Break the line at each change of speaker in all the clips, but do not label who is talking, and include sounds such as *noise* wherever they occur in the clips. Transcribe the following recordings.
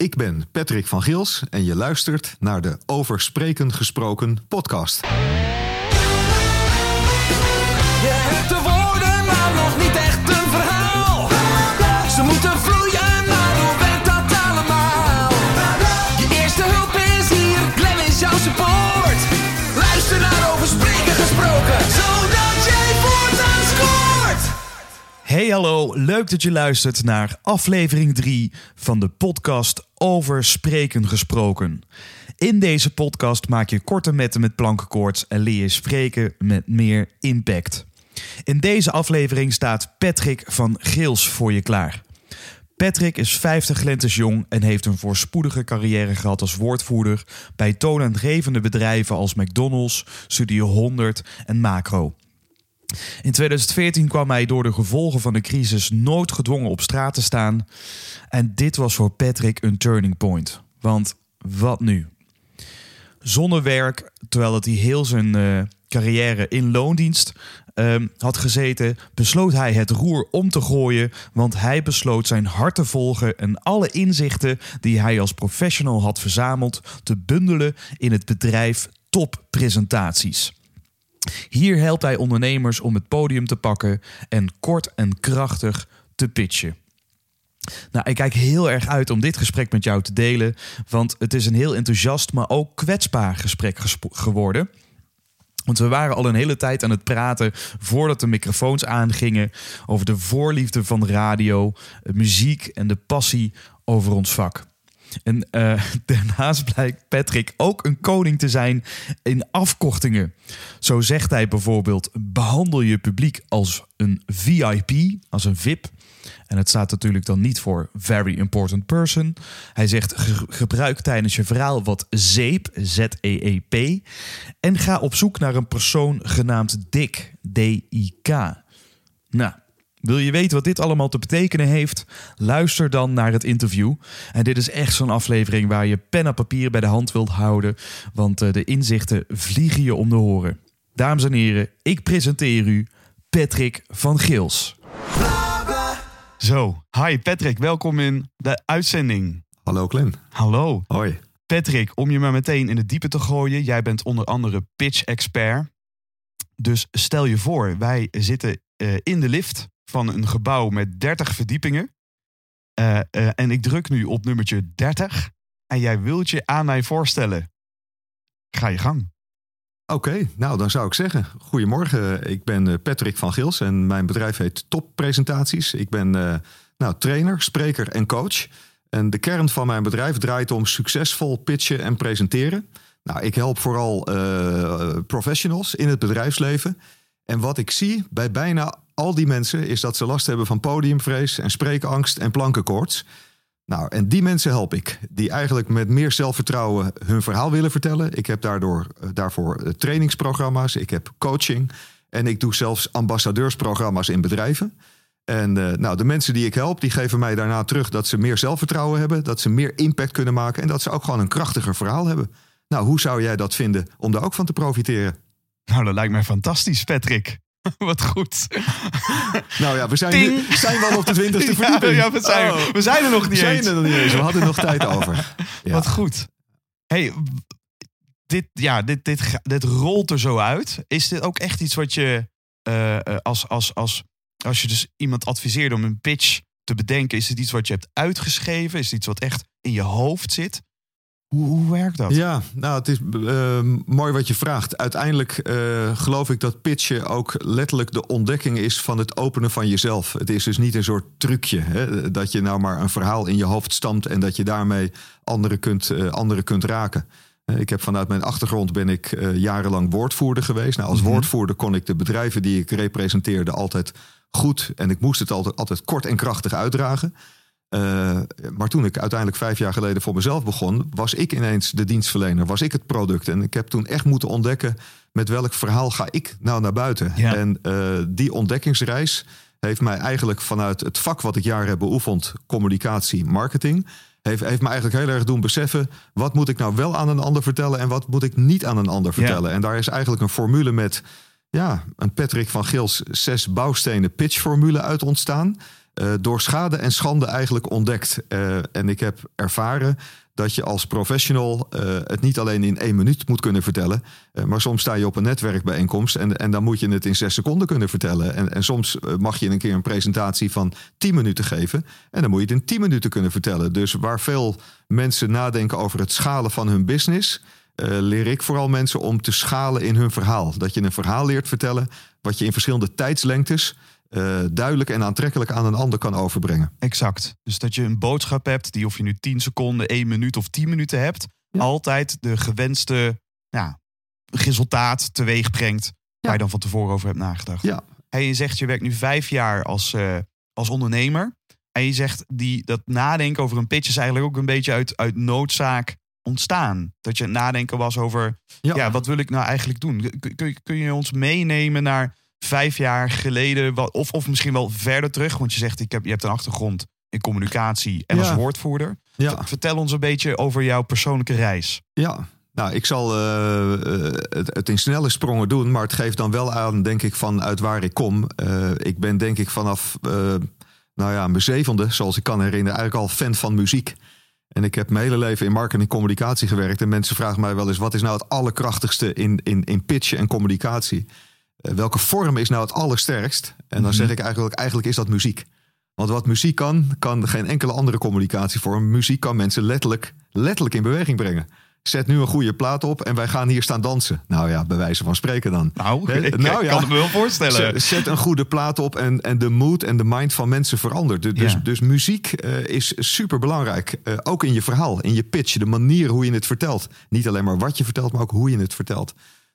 Ik ben Patrick van Gils en je luistert naar de Over Spreken Gesproken podcast.
Hey hallo, leuk dat je luistert naar aflevering 3 van de podcast Over Spreken Gesproken. In deze podcast maak je korte metten met plankenkoorts en leer je spreken met meer impact. In deze aflevering staat Patrick van Geels voor je klaar. Patrick is 50 lentes jong en heeft een voorspoedige carrière gehad als woordvoerder bij toonaangevende bedrijven als McDonald's, Studio 100 en Macro. In 2014 kwam hij door de gevolgen van de crisis noodgedwongen op straat te staan. En dit was voor Patrick een turning point. Want wat nu? Zonder werk, terwijl hij heel zijn eh, carrière in loondienst ehm, had gezeten, besloot hij het roer om te gooien. Want hij besloot zijn hart te volgen en alle inzichten die hij als professional had verzameld te bundelen in het bedrijf Top Presentaties. Hier helpt hij ondernemers om het podium te pakken en kort en krachtig te pitchen. Nou, ik kijk heel erg uit om dit gesprek met jou te delen, want het is een heel enthousiast, maar ook kwetsbaar gesprek geworden. Want we waren al een hele tijd aan het praten voordat de microfoons aangingen over de voorliefde van radio, eh, muziek en de passie over ons vak. En eh, *laughs* daarnaast blijkt Patrick ook een koning te zijn in afkortingen. Zo zegt hij bijvoorbeeld: behandel je publiek als een VIP, als een VIP. En het staat natuurlijk dan niet voor very important person. Hij zegt: "Ge- gebruik tijdens je verhaal wat zeep, Z-E-E-P. En ga op zoek naar een persoon genaamd Dick, D-I-K. Nou, wil je weten wat dit allemaal te betekenen heeft? Luister dan naar het interview. En dit is echt zo'n aflevering waar je pen en papier bij de hand wilt houden, want eh, de inzichten vliegen je om de horen. Dames en heren, ik presenteer u Patrick van Gils. Zo, hi Patrick, welkom in de uitzending.
Hallo Glenn.
Hallo.
Hoi.
Patrick, om je maar meteen in het diepe te gooien. Jij bent onder andere pitch-expert. Dus stel je voor, wij zitten eh, in de lift van een gebouw met 30 verdiepingen. Eh, eh, en ik druk nu op nummertje 30. En jij wilt je aan mij voorstellen. Ga je gang.
Oké, nou dan zou ik zeggen, goedemorgen. Ik ben eh, Patrick van Gils en mijn bedrijf heet Top Presentaties. Ik ben nou, trainer, spreker en coach. En de kern van mijn bedrijf draait om succesvol pitchen en presenteren. Nou, ik help vooral professionals in het bedrijfsleven. En wat ik zie bij bijna al die mensen is dat ze last hebben van podiumvrees en spreekangst en plankenkoorts. Nou, en die mensen help ik. Die eigenlijk met meer zelfvertrouwen hun verhaal willen vertellen. Ik heb daardoor, eh, daarvoor eh, trainingsprogramma's, ik heb coaching. En ik doe zelfs ambassadeursprogramma's in bedrijven. En eh, nou, de mensen die ik help, die geven mij daarna terug dat ze meer zelfvertrouwen hebben. Dat ze meer impact kunnen maken. En dat ze ook gewoon een krachtiger verhaal hebben. Nou, hoe zou jij dat vinden om daar ook van te profiteren?
Nou, dat lijkt mij fantastisch, Patrick. *laughs* Wat goed.
Nou ja, we zijn, nu, zijn wel op de twintigste *laughs*
Ja,
verdieping.
ja, we, zijn,
Oh.
we zijn er nog
We
niet
zijn
eens.
er nog niet eens. We hadden nog tijd over. *laughs* Ja.
Wat goed. Hey, dit, ja, dit, dit, dit rolt er zo uit. Is dit ook echt iets wat je, eh, eh, als, als, als, als je dus iemand adviseert om een pitch te bedenken, is het iets wat je hebt uitgeschreven? Is het iets wat echt in je hoofd zit? Hoe, hoe werkt dat?
Ja, nou, het is eh, mooi wat je vraagt. Uiteindelijk eh, geloof ik dat pitchen ook letterlijk de ontdekking is van het openen van jezelf. Het is dus niet een soort trucje. Hè, dat je nou maar een verhaal in je hoofd stampt en dat je daarmee anderen kunt, eh, anderen kunt raken. Ik heb vanuit mijn achtergrond ben ik jarenlang woordvoerder geweest. Nou, als
Mhm.
woordvoerder kon ik de bedrijven die ik representeerde altijd goed en ik moest het altijd, altijd kort en krachtig uitdragen. Eh, maar toen ik uiteindelijk vijf jaar geleden voor mezelf begon, was ik ineens de dienstverlener, was ik het product. En ik heb toen echt moeten ontdekken met welk verhaal ga ik nou naar buiten.
Ja.
En eh, die ontdekkingsreis heeft mij eigenlijk vanuit het vak wat ik jaren heb beoefend, communicatie, marketing, heeft, heeft me eigenlijk heel erg doen beseffen, wat moet ik nou wel aan een ander vertellen en wat moet ik niet aan een ander
Ja.
vertellen. En daar is eigenlijk een formule met ja, een Patrick van Gils zes bouwstenen pitchformule uit ontstaan. Eh, door schade en schande eigenlijk ontdekt. Eh, en ik heb ervaren dat je als professional eh, het niet alleen in één minuut moet kunnen vertellen. maar soms sta je op een netwerkbijeenkomst en, en dan moet je het in zes seconden kunnen vertellen. En, en soms mag je een keer een presentatie van tien minuten geven. En dan moet je het in tien minuten kunnen vertellen. Dus waar veel mensen nadenken over het schalen van hun business. leer ik vooral mensen om te schalen in hun verhaal. Dat je een verhaal leert vertellen. wat je in verschillende tijdslengtes. Eh, duidelijk en aantrekkelijk aan een ander kan overbrengen.
Exact. Dus dat je een boodschap hebt die of je nu 10 seconden, 1 minuut of 10 minuten hebt,
Ja.
altijd de gewenste ja, resultaat teweeg brengt waar je dan van tevoren over hebt nagedacht.
Ja.
En je zegt je werkt nu vijf jaar als, eh, als ondernemer. En je zegt die, dat nadenken over een pitch is eigenlijk ook een beetje uit, uit noodzaak ontstaan. Dat je het nadenken was over, ja.
Ja.
wat wil ik nou eigenlijk doen? Kun, kun, kun je ons meenemen naar vijf jaar geleden? Of, of misschien wel verder terug? Want je zegt, ik heb, je hebt een achtergrond in communicatie en
Ja.
als woordvoerder.
Ja.
Vertel ons een beetje over jouw persoonlijke reis.
Ja, nou, ik zal eh, eh, het, het in snelle sprongen doen, maar het geeft dan wel aan, denk ik, van uit waar ik kom. Eh, ik ben, denk ik, vanaf nou ja, mijn zevende, zoals ik kan herinneren, eigenlijk al fan van muziek. En ik heb mijn hele leven in marketing en communicatie gewerkt. En mensen vragen mij wel eens: wat is nou het allerkrachtigste in, in, in pitchen en communicatie? Eh, welke vorm is nou het allersterkst? En dan zeg ik eigenlijk: eigenlijk is dat muziek. Want wat muziek kan, kan geen enkele andere communicatievorm. Muziek kan mensen letterlijk, letterlijk in beweging brengen. Zet nu een goede plaat op en wij gaan hier staan dansen. Nou ja, bij wijze van spreken dan.
Nou,
Hè?
ik
Nou ja.
kan het me wel voorstellen.
Zet, een goede plaat op en, en de mood en de mind van mensen verandert. Du- Dus,
Ja.
dus muziek eh, is super belangrijk. ook in je verhaal, in je pitch, de manier hoe je het vertelt. Niet alleen maar wat je vertelt, maar ook hoe je het vertelt.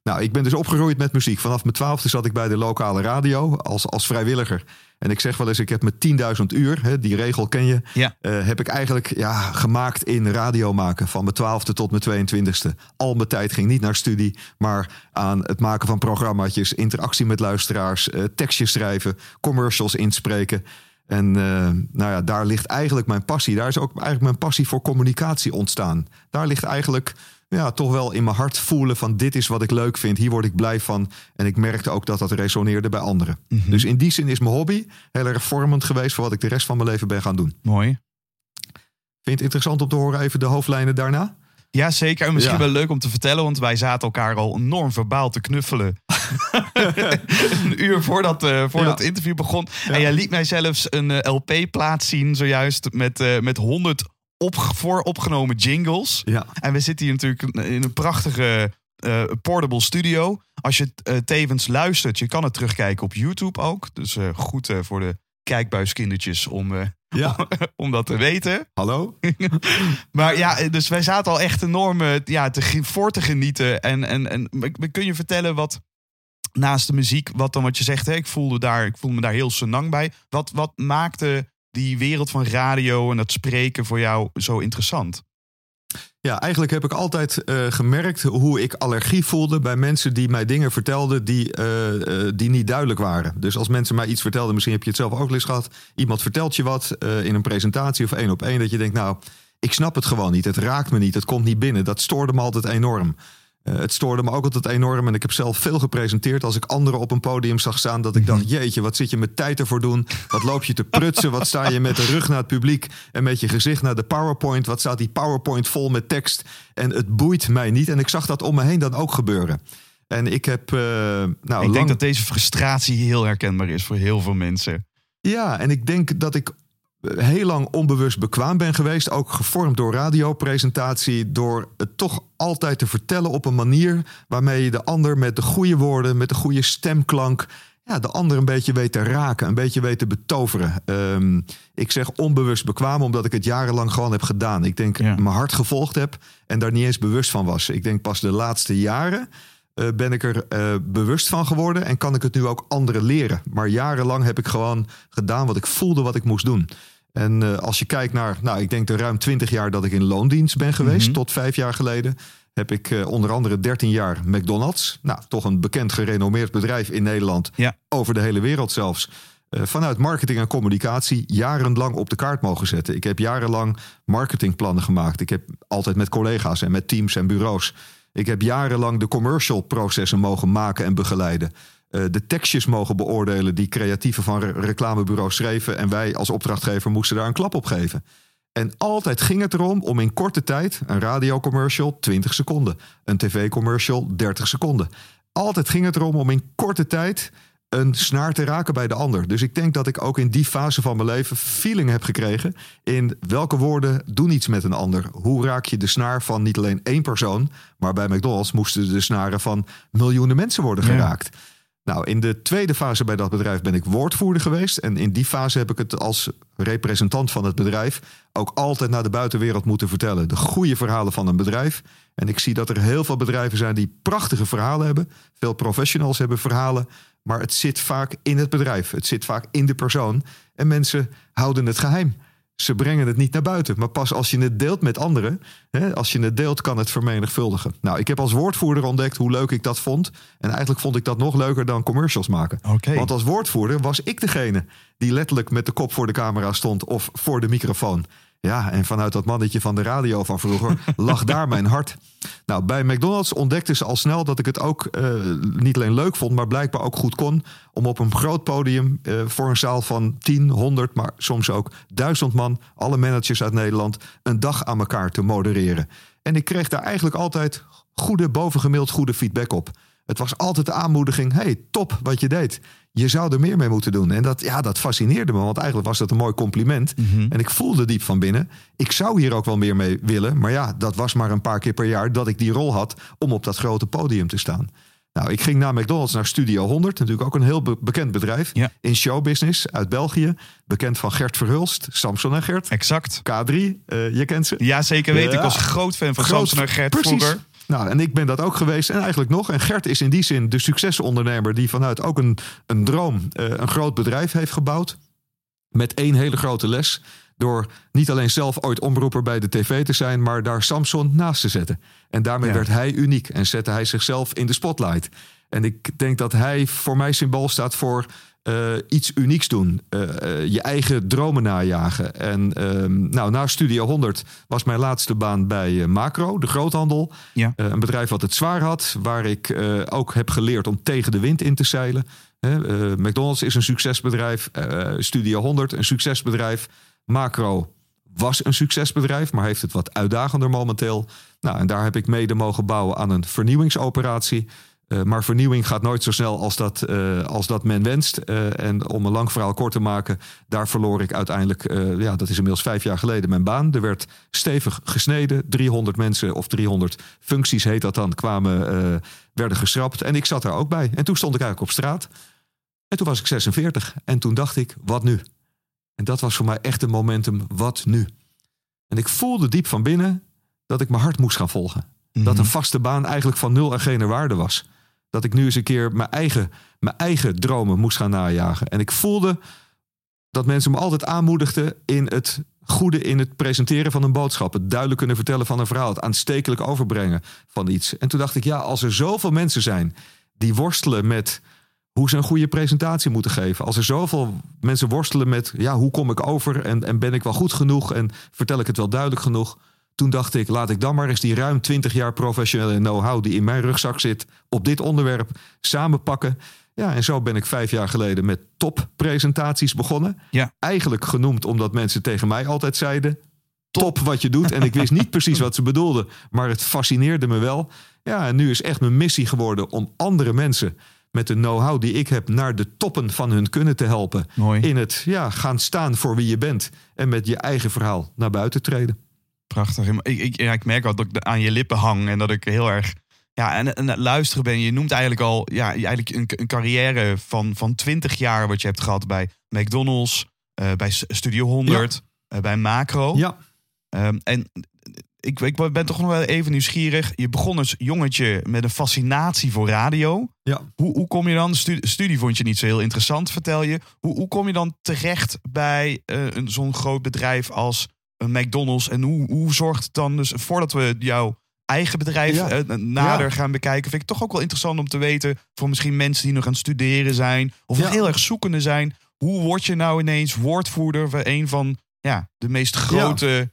Nou, ik ben dus opgegroeid met muziek. Vanaf mijn twaalfde zat ik bij de lokale radio als, als vrijwilliger. En ik zeg wel eens, ik heb met 10.000 uur, hè, die regel ken je,
Ja.
eh, heb ik eigenlijk ja, gemaakt in radio maken. Van mijn twaalfde tot mijn 22e. Al mijn tijd ging niet naar studie, maar aan het maken van programmaatjes, interactie met luisteraars, eh, tekstjes schrijven, commercials inspreken. En eh, nou ja, daar ligt eigenlijk mijn passie. Daar is ook eigenlijk mijn passie voor communicatie ontstaan. Daar ligt eigenlijk ja, toch wel in mijn hart voelen van dit is wat ik leuk vind. Hier word ik blij van. En ik merkte ook dat dat resoneerde bij anderen. Dus in die zin is mijn hobby heel erg vormend geweest voor wat ik de rest van mijn leven ben gaan doen.
Mooi.
Vind je het interessant om te horen even de hoofdlijnen daarna?
Ja, zeker. En misschien
Ja.
wel leuk om te vertellen, want wij zaten elkaar al enorm verbaal te knuffelen. *laughs* een uur voordat, eh voordat
Ja.
het interview begon. En jij liet mij zelfs een eh, LP-plaat zien, zojuist met, eh met 100 op, vooropgenomen jingles.
Ja.
En we zitten hier natuurlijk in een prachtige eh, portable studio. Als je eh, tevens luistert, je kan het terugkijken op YouTube ook. Dus eh, goed voor de kijkbuiskindertjes om,
Ja. *laughs*
om dat te weten.
Hallo? *laughs*
Maar ja, dus wij zaten al echt enorm ja, te, voor te genieten. En, en, en kun je vertellen wat naast de muziek, wat dan wat je zegt, hè, ik, voelde daar, ik voelde me daar heel senang bij. Wat, wat maakte die wereld van radio en dat spreken voor jou zo interessant?
Ja, eigenlijk heb ik altijd eh, gemerkt hoe ik allergie voelde bij mensen die mij dingen vertelden die, eh, eh, die niet duidelijk waren. Dus als mensen mij iets vertelden, misschien heb je het zelf ook eens gehad. Iemand vertelt je wat in een presentatie of één op één, dat je denkt, nou, ik snap het gewoon niet. Het raakt me niet, het komt niet binnen. Dat stoorde me altijd enorm. Eh, het stoorde me ook altijd enorm. En ik heb zelf veel gepresenteerd als ik anderen op een podium zag staan. Dat ik dacht, jeetje, wat zit je met tijd ervoor doen? Wat loop je te prutsen? Wat sta je met de rug naar het publiek en met je gezicht naar de PowerPoint? Wat staat die PowerPoint vol met tekst? En het boeit mij niet. En ik zag dat om me heen dan ook gebeuren. En ik heb, eh, nou,
ik
lang...
denk dat deze frustratie heel herkenbaar is voor heel veel mensen.
Ja, en ik denk dat ik heel lang onbewust bekwaam ben geweest. Ook gevormd door radiopresentatie. Door het toch altijd te vertellen op een manier waarmee je de ander met de goede woorden, met de goede stemklank. Ja, de ander een beetje weet te raken, een beetje weet te betoveren. Ehm, ik zeg onbewust bekwaam omdat ik het jarenlang gewoon heb gedaan. Ik denk
Ja.
mijn hart gevolgd heb en daar niet eens bewust van was. Ik denk pas de laatste jaren eh, ben ik er eh, bewust van geworden en kan ik het nu ook anderen leren. Maar jarenlang heb ik gewoon gedaan wat ik voelde wat ik moest doen. En eh, als je kijkt naar, nou, ik denk de ruim 20 jaar dat ik in loondienst ben geweest, tot vijf jaar geleden, heb ik eh, onder andere 13 jaar McDonald's. Nou, toch een bekend gerenommeerd bedrijf in Nederland,
Ja.
over de hele wereld zelfs. eh, vanuit marketing en communicatie jarenlang op de kaart mogen zetten. Ik heb jarenlang marketingplannen gemaakt. Ik heb altijd met collega's en met teams en bureaus. Ik heb jarenlang de commercial processen mogen maken en begeleiden. Eh, de tekstjes mogen beoordelen die creatieven van re- reclamebureaus schreven. En wij als opdrachtgever moesten daar een klap op geven. En altijd ging het erom om in korte tijd een radiocommercial 20 seconden, een tv-commercial 30 seconden. Altijd ging het erom om in korte tijd een snaar te raken bij de ander. Dus ik denk dat ik ook in die fase van mijn leven feeling heb gekregen in welke woorden doen iets met een ander. Hoe raak je de snaar van niet alleen één persoon, maar bij McDonald's moesten de snaren van miljoenen mensen worden
Ja.
Nou, in de tweede fase bij dat bedrijf ben ik woordvoerder geweest. En in die fase heb ik het als representant van het bedrijf ook altijd naar de buitenwereld moeten vertellen. De goede verhalen van een bedrijf. En ik zie dat er heel veel bedrijven zijn die prachtige verhalen hebben. Veel professionals hebben verhalen. Maar het zit vaak in het bedrijf. Het zit vaak in de persoon. En mensen houden het geheim. Ze brengen het niet naar buiten. Maar pas als je het deelt met anderen, hè, als je het deelt, kan het vermenigvuldigen. Nou, ik heb als woordvoerder ontdekt hoe leuk ik dat vond. En eigenlijk vond ik dat nog leuker dan commercials maken. Want als woordvoerder was ik degene die letterlijk met de kop voor de camera stond of voor de microfoon. Ja, en vanuit dat mannetje van de radio van vroeger lag daar mijn hart. Nou, bij McDonald's ontdekten ze al snel dat ik het ook eh, niet alleen leuk vond, maar blijkbaar ook goed kon. Om op een groot podium eh, voor een zaal van 10, 100, maar soms ook 1000 man, alle managers uit Nederland, een dag aan elkaar te modereren. En ik kreeg daar eigenlijk altijd goede, bovengemiddeld goede feedback op. Het was altijd de aanmoediging: hey, top wat je deed. Je zou er meer mee moeten doen. En dat, ja, dat fascineerde me, want eigenlijk was dat een mooi compliment. En ik voelde diep van binnen: ik zou hier ook wel meer mee willen. Maar ja, dat was maar een paar keer per jaar dat ik die rol had om op dat grote podium te staan. Nou, ik ging naar McDonald's naar Studio 100, natuurlijk ook een heel be- bekend bedrijf
Ja.
in showbusiness uit België. Bekend van Gert Verhulst, Samson en Gert.
Exact.
K3, eh, je kent ze.
Ja, zeker weten. Ik was groot fan van
Groot-
Samson en Gert
precies.
vroeger.
Nou, en ik ben dat ook geweest en eigenlijk nog. En Gert is in die zin de succesondernemer die vanuit ook een, een droom eh, een groot bedrijf heeft gebouwd. Met één hele grote les. Door niet alleen zelf ooit omroeper bij de tv te zijn, maar daar Samson naast te zetten. En daarmee
Ja.
werd hij uniek en zette hij zichzelf in de spotlight. En ik denk dat hij voor mij symbool staat voor eh, iets unieks doen. Eh, eh, je eigen dromen najagen. En ehm, nou, na Studio 100 was mijn laatste baan bij Macro, de groothandel.
Ja.
Een bedrijf wat het zwaar had, waar ik ook heb geleerd om tegen de wind in te zeilen. McDonald's is een succesbedrijf, Studio 100 een succesbedrijf, Macro was een succesbedrijf, maar heeft het wat uitdagender momenteel. Nou, en daar heb ik mede mogen bouwen aan een vernieuwingsoperatie. Eh, maar vernieuwing gaat nooit zo snel als dat, eh, als dat men wenst. Eh, en om een lang verhaal kort te maken, daar verloor ik uiteindelijk, ja, dat is inmiddels vijf jaar geleden, mijn baan. Er werd stevig gesneden. 300 mensen of 300 functies heet dat dan, kwamen, werden geschrapt. En ik zat daar ook bij. En toen stond ik eigenlijk op straat. En toen was ik 46. En toen dacht ik, wat nu? En dat was voor mij echt een momentum, wat nu? En ik voelde diep van binnen dat ik mijn hart moest gaan volgen. Dat een vaste baan eigenlijk van nul en geen waarde was. Dat ik nu eens een keer mijn eigen, mijn eigen dromen moest gaan najagen. En ik voelde dat mensen me altijd aanmoedigden in het goede in het presenteren van een boodschap. Het duidelijk kunnen vertellen van een verhaal. Het aanstekelijk overbrengen van iets. En toen dacht ik, ja, als er zoveel mensen zijn die worstelen met hoe ze een goede presentatie moeten geven. Als er zoveel mensen worstelen met, ja, hoe kom ik over en, en ben ik wel goed genoeg en vertel ik het wel duidelijk genoeg. Toen dacht ik, laat ik dan maar eens die ruim 20 jaar professionele know-how die in mijn rugzak zit op dit onderwerp samenpakken. Ja, en zo ben ik vijf jaar geleden met toppresentaties begonnen.
Ja.
Eigenlijk genoemd omdat mensen tegen mij altijd zeiden: top wat je doet. En ik wist niet precies wat ze bedoelden, maar het fascineerde me wel. Ja, en nu is echt mijn missie geworden om andere mensen met de know-how die ik heb naar de toppen van hun kunnen te helpen.
Mooi.
In het ja, gaan staan voor wie je bent en met je eigen verhaal naar buiten treden.
Prachtig. Ik, ik, ja, ik merk al dat ik aan je lippen hang en dat ik heel erg ja, en, en luisteren ben. Je noemt eigenlijk al ja, eigenlijk een, een carrière van, van 20 jaar wat je hebt gehad bij McDonald's, eh, bij Studio 100, eh, bij Macro.
Ja,
Ehm, en ik, ik ben toch nog wel even nieuwsgierig. Je begon als jongetje met een fascinatie voor radio.
ja.
Hoe, hoe kom je dan, stu- studie vond je niet zo heel interessant, vertel je. Hoe, hoe kom je dan terecht bij een zo'n groot bedrijf als een McDonald's? En hoe, hoe zorgt het dan dus, voordat we jouw eigen bedrijf
Ja.
eh, nader
Ja.
gaan bekijken, vind ik toch ook wel interessant om te weten voor misschien mensen die nog aan het studeren zijn of
Ja.
heel erg zoekende zijn. Hoe word je nou ineens woordvoerder van een van ja, de meest grote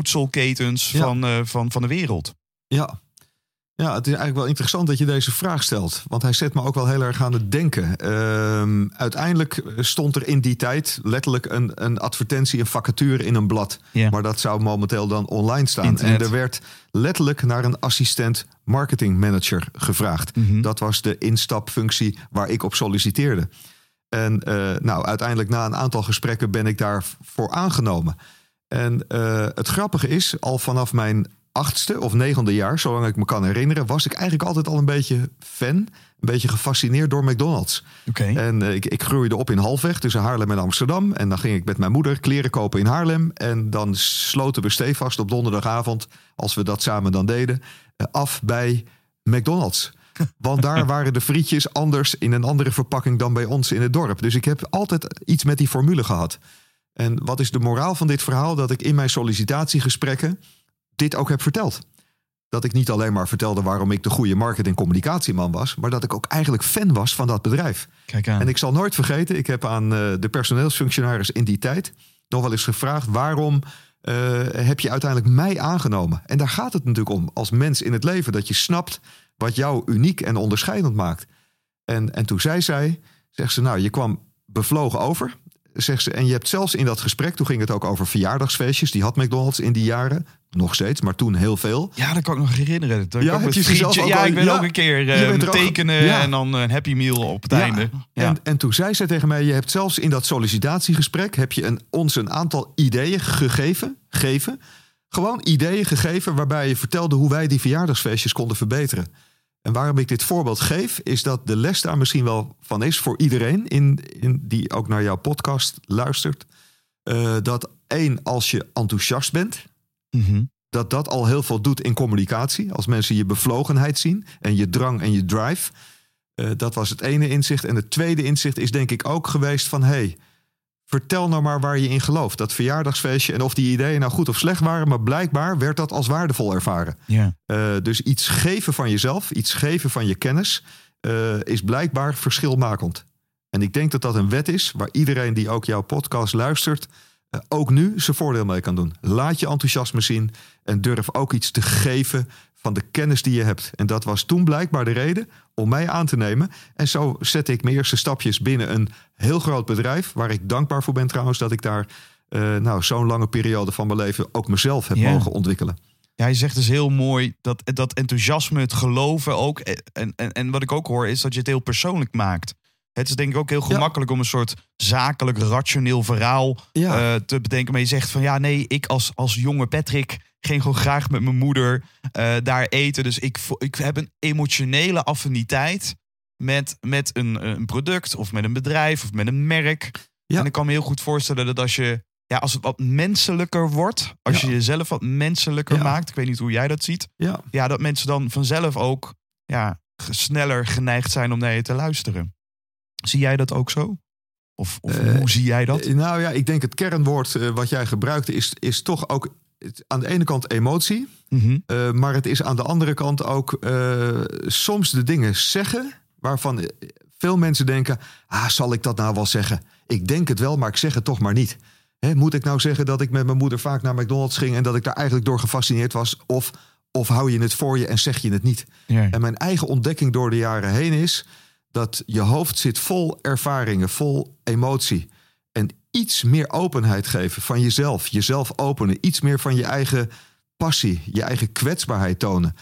voedselketens van, eh, van, van de wereld?
Ja. Ja, het is eigenlijk wel interessant dat je deze vraag stelt. Want hij zet me ook wel heel erg aan het denken. Ehm, uiteindelijk stond er in die tijd letterlijk een, een advertentie, een vacature in een blad. Maar dat zou momenteel dan online staan.
Internet.
En er werd letterlijk naar een assistent marketing manager gevraagd.
Mhm.
Dat was de instapfunctie waar ik op solliciteerde. En eh, nou, uiteindelijk na een aantal gesprekken ben ik daarvoor aangenomen. En eh, het grappige is, al vanaf mijn achtste of negende jaar, zolang ik me kan herinneren, was ik eigenlijk altijd al een beetje fan, een beetje gefascineerd door McDonald's.
Oké.
En eh, ik, ik groeide op in Halfweg tussen Haarlem en Amsterdam. En dan ging ik met mijn moeder kleren kopen in Haarlem. En dan sloten we stevast op donderdagavond, als we dat samen dan deden, eh, af bij McDonald's. *laughs* Want daar waren de frietjes anders in een andere verpakking dan bij ons in het dorp. Dus ik heb altijd iets met die formule gehad. En wat is de moraal van dit verhaal? Dat ik in mijn sollicitatiegesprekken dit ook heb verteld. Dat ik niet alleen maar vertelde waarom ik de goede market- en communicatieman was, maar dat ik ook eigenlijk fan was van dat bedrijf.
Kijk aan.
En ik zal nooit vergeten, ik heb aan eh, de personeelsfunctionaris in die tijd nog wel eens gevraagd: waarom eh, heb je uiteindelijk mij aangenomen? En daar gaat het natuurlijk om, als mens in het leven, dat je snapt wat jou uniek en onderscheidend maakt. En, en toen zei zij, zegt ze, nou, je kwam bevlogen over. Zegt ze, en je hebt zelfs in dat gesprek, toen ging het ook over verjaardagsfeestjes. Die had McDonald's in die jaren, nog steeds, maar toen heel veel.
Ja, dat kan ik nog herinneren. Dat
Ja, heb je ook
Ja, ik ben
ja,
ook een keer eh,
er ook-
tekenen
ja.
en dan een happy meal op het einde.
En, en toen zei zij tegen mij: Je hebt zelfs in dat sollicitatiegesprek heb je een, ons een aantal ideeën gegeven. Geven. Gewoon ideeën gegeven waarbij je vertelde hoe wij die verjaardagsfeestjes konden verbeteren. En waarom ik dit voorbeeld geef, is dat de les daar misschien wel van is voor iedereen in, in, die ook naar jouw podcast luistert. Eh, dat één, als je enthousiast bent,
Mhm.
dat dat al heel veel doet in communicatie. Als mensen je bevlogenheid zien en je drang en je drive. Eh, dat was het ene inzicht. En het tweede inzicht is denk ik ook geweest van... hey, vertel nou maar waar je in gelooft. Dat verjaardagsfeestje en of die ideeën nou goed of slecht waren... maar blijkbaar werd dat als waardevol ervaren.
Ja.
Eh, dus iets geven van jezelf, iets geven van je kennis... eh, is blijkbaar verschilmakend. En ik denk dat dat een wet is waar iedereen die ook jouw podcast luistert... eh, ook nu zijn voordeel mee kan doen. Laat je enthousiasme zien en durf ook iets te geven van de kennis die je hebt. En dat was toen blijkbaar de reden om mij aan te nemen. En zo zette ik mijn eerste stapjes binnen een heel groot bedrijf... waar ik dankbaar voor ben trouwens dat ik daar... eh, nou, zo'n lange periode van mijn leven ook mezelf heb mogen ontwikkelen.
Ja, hij zegt dus heel mooi dat, dat enthousiasme, het geloven ook. En, en, en wat ik ook hoor, is dat je het heel persoonlijk maakt. Het is denk ik ook heel gemakkelijk om een soort zakelijk, rationeel verhaal
Ja.
eh, te bedenken. Maar je zegt van ja, nee, ik als, als jonge Patrick ging gewoon graag met mijn moeder eh, daar eten. Dus ik, ik heb een emotionele affiniteit met, met een, een product of met een bedrijf of met een merk.
Ja.
En ik kan me heel goed voorstellen dat als je ja, als het wat menselijker wordt, als
Ja.
je jezelf wat menselijker
Ja.
maakt, ik weet niet hoe jij dat ziet,
Ja.
ja, dat mensen dan vanzelf ook ja, sneller geneigd zijn om naar je te luisteren. Zie jij dat ook zo? Of, of
Eh,
hoe zie jij dat?
Eh, Nou ja, ik denk het kernwoord wat jij gebruikte is, is toch ook het- aan de ene kant emotie.
Mhm.
eh, maar het is aan de andere kant ook eh, soms de dingen zeggen waarvan eh, veel mensen denken: ah, zal ik dat nou wel zeggen? Ik denk het wel, maar ik zeg het toch maar niet. Hè, moet ik nou zeggen dat ik met mijn moeder vaak naar McDonald's ging en dat ik daar eigenlijk door gefascineerd was? Of, of hou je het voor je en zeg je het niet?
Ja.
En mijn eigen ontdekking door de jaren heen is dat je hoofd zit vol ervaringen, vol emotie. Iets meer openheid geven van jezelf, jezelf openen, iets meer van je eigen passie, je eigen kwetsbaarheid tonen.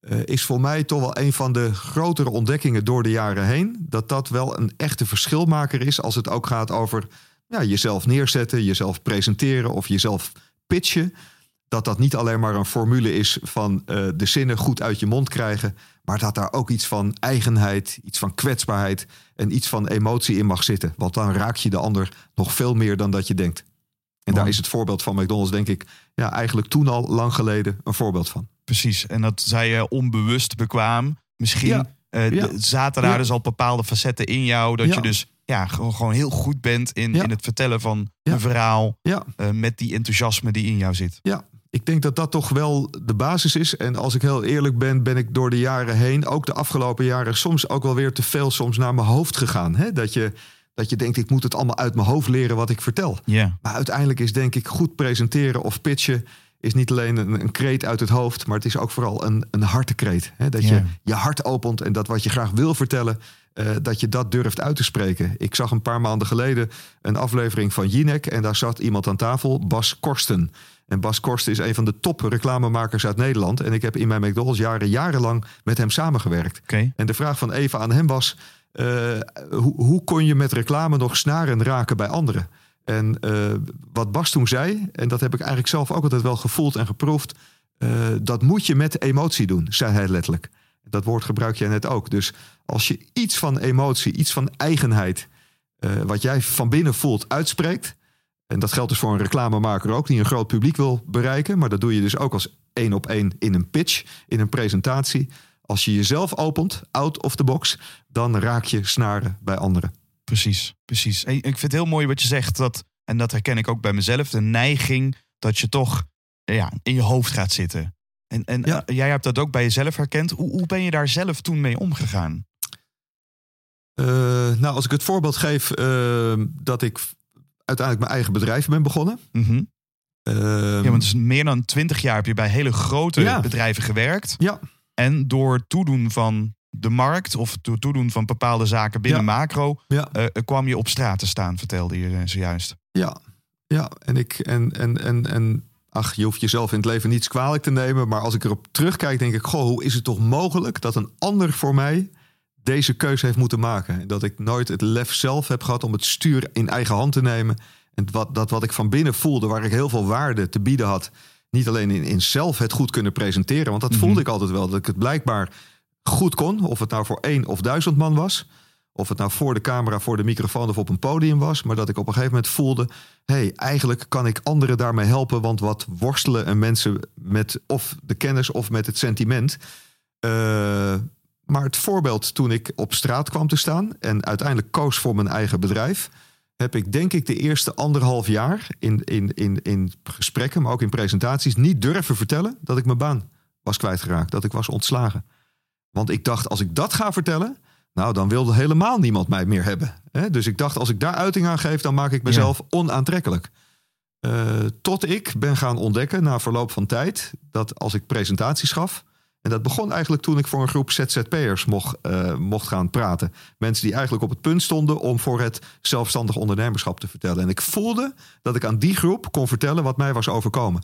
eh, is voor mij toch wel een van de grotere ontdekkingen door de jaren heen. Dat dat wel een echte verschilmaker is als het ook gaat over ja, jezelf neerzetten, jezelf presenteren of jezelf pitchen dat dat niet alleen maar een formule is van eh, de zinnen goed uit je mond krijgen, maar dat daar ook iets van eigenheid, iets van kwetsbaarheid en iets van emotie in mag zitten. Want dan raak je de ander nog veel meer dan dat je denkt. En daar is het voorbeeld van McDonald's, denk ik, ja, eigenlijk toen al lang geleden een voorbeeld van.
Precies. En dat zei je onbewust bekwaam. Misschien
Ja.
eh,
Ja.
zaten daar
Ja.
dus al bepaalde facetten in jou. Dat je dus ja, gewoon, heel goed bent in, in het vertellen van een verhaal. Eh, met die enthousiasme die in jou zit.
ja. Ik denk dat dat toch wel de basis is. En als ik heel eerlijk ben, ben ik door de jaren heen, ook de afgelopen jaren, soms ook wel weer te veel soms naar mijn hoofd gegaan. Hè? Dat, je, dat je denkt, ik moet het allemaal uit mijn hoofd leren wat ik vertel. Maar uiteindelijk is denk ik goed presenteren of pitchen is niet alleen een, een kreet uit het hoofd, maar het is ook vooral een, een hartekreet. Hè? Dat je je hart opent en dat wat je graag wil vertellen, eh, dat je dat durft uit te spreken. Ik zag een paar maanden geleden een aflevering van Jinek en daar zat iemand aan tafel, Bas Korsten. En Bas Korsten is een van de top reclamemakers uit Nederland. En ik heb in mijn McDonald's jaren jarenlang met hem samengewerkt. En de vraag van Eva aan hem was: eh, hoe, hoe kon je met reclame nog snaren raken bij anderen? En eh, wat Bas toen zei, en dat heb ik eigenlijk zelf ook altijd wel gevoeld en geproefd, eh, dat moet je met emotie doen, zei hij letterlijk. Dat woord gebruik jij net ook. Dus als je iets van emotie, iets van eigenheid, wat jij van binnen voelt, uitspreekt. En dat geldt dus voor een reclamemaker ook, die een groot publiek wil bereiken. Maar dat doe je dus ook als één op één in een pitch, in een presentatie. Als je jezelf opent, out of the box, dan raak je snaren bij anderen.
Precies, precies. En ik vind het heel mooi wat je zegt, dat, en dat herken ik ook bij mezelf, de neiging dat je toch ja, in je hoofd gaat zitten. En, en
Ja.
eh, jij hebt dat ook bij jezelf herkend. Hoe, hoe ben je daar zelf toen mee omgegaan?
Eh, nou, als ik het voorbeeld geef eh, dat ik uiteindelijk mijn eigen bedrijf ben begonnen.
Mhm.
Eh,
Ja, want dus meer dan twintig jaar heb je bij hele grote
Ja.
bedrijven gewerkt.
ja,
En door toedoen van de markt of door toedoen van bepaalde zaken binnen
Ja.
macro,
ja.
eh, kwam je op straat te staan, vertelde je eh, zojuist.
Ja, ja. En ik en, en, en, en ach, je hoeft jezelf in het leven niets kwalijk te nemen. Maar als ik erop terugkijk, denk ik: Goh, hoe is het toch mogelijk dat een ander voor mij deze keuze heeft moeten maken? En Dat ik nooit het lef zelf heb gehad om het stuur in eigen hand te nemen. En wat, dat wat ik van binnen voelde, waar ik heel veel waarde te bieden had. Niet alleen in, in zelf het goed kunnen presenteren. Want dat
Mhm.
voelde ik altijd wel. Dat ik het blijkbaar goed kon. Of het nou voor één of duizend man was. Of het nou voor de camera, voor de microfoon of op een podium was. Maar dat ik op een gegeven moment voelde... hé, hey, eigenlijk kan ik anderen daarmee helpen. Want wat worstelen en mensen met of de kennis of met het sentiment. Eh, maar het voorbeeld toen ik op straat kwam te staan... en uiteindelijk koos voor mijn eigen bedrijf... heb ik denk ik de eerste anderhalf jaar in, in, in, in gesprekken... maar ook in presentaties niet durven vertellen... dat ik mijn baan was kwijtgeraakt, dat ik was ontslagen. Want ik dacht, als ik dat ga vertellen... Nou, dan wilde helemaal niemand mij meer hebben. Dus ik dacht, als ik daar uiting aan geef, dan maak ik mezelf onaantrekkelijk. Eh, tot ik ben gaan ontdekken, na verloop van tijd, dat als ik presentaties gaf. En dat begon eigenlijk toen ik voor een groep ZZP'ers mocht, eh, mocht gaan praten. Mensen die eigenlijk op het punt stonden om voor het zelfstandig ondernemerschap te vertellen. En ik voelde dat ik aan die groep kon vertellen wat mij was overkomen.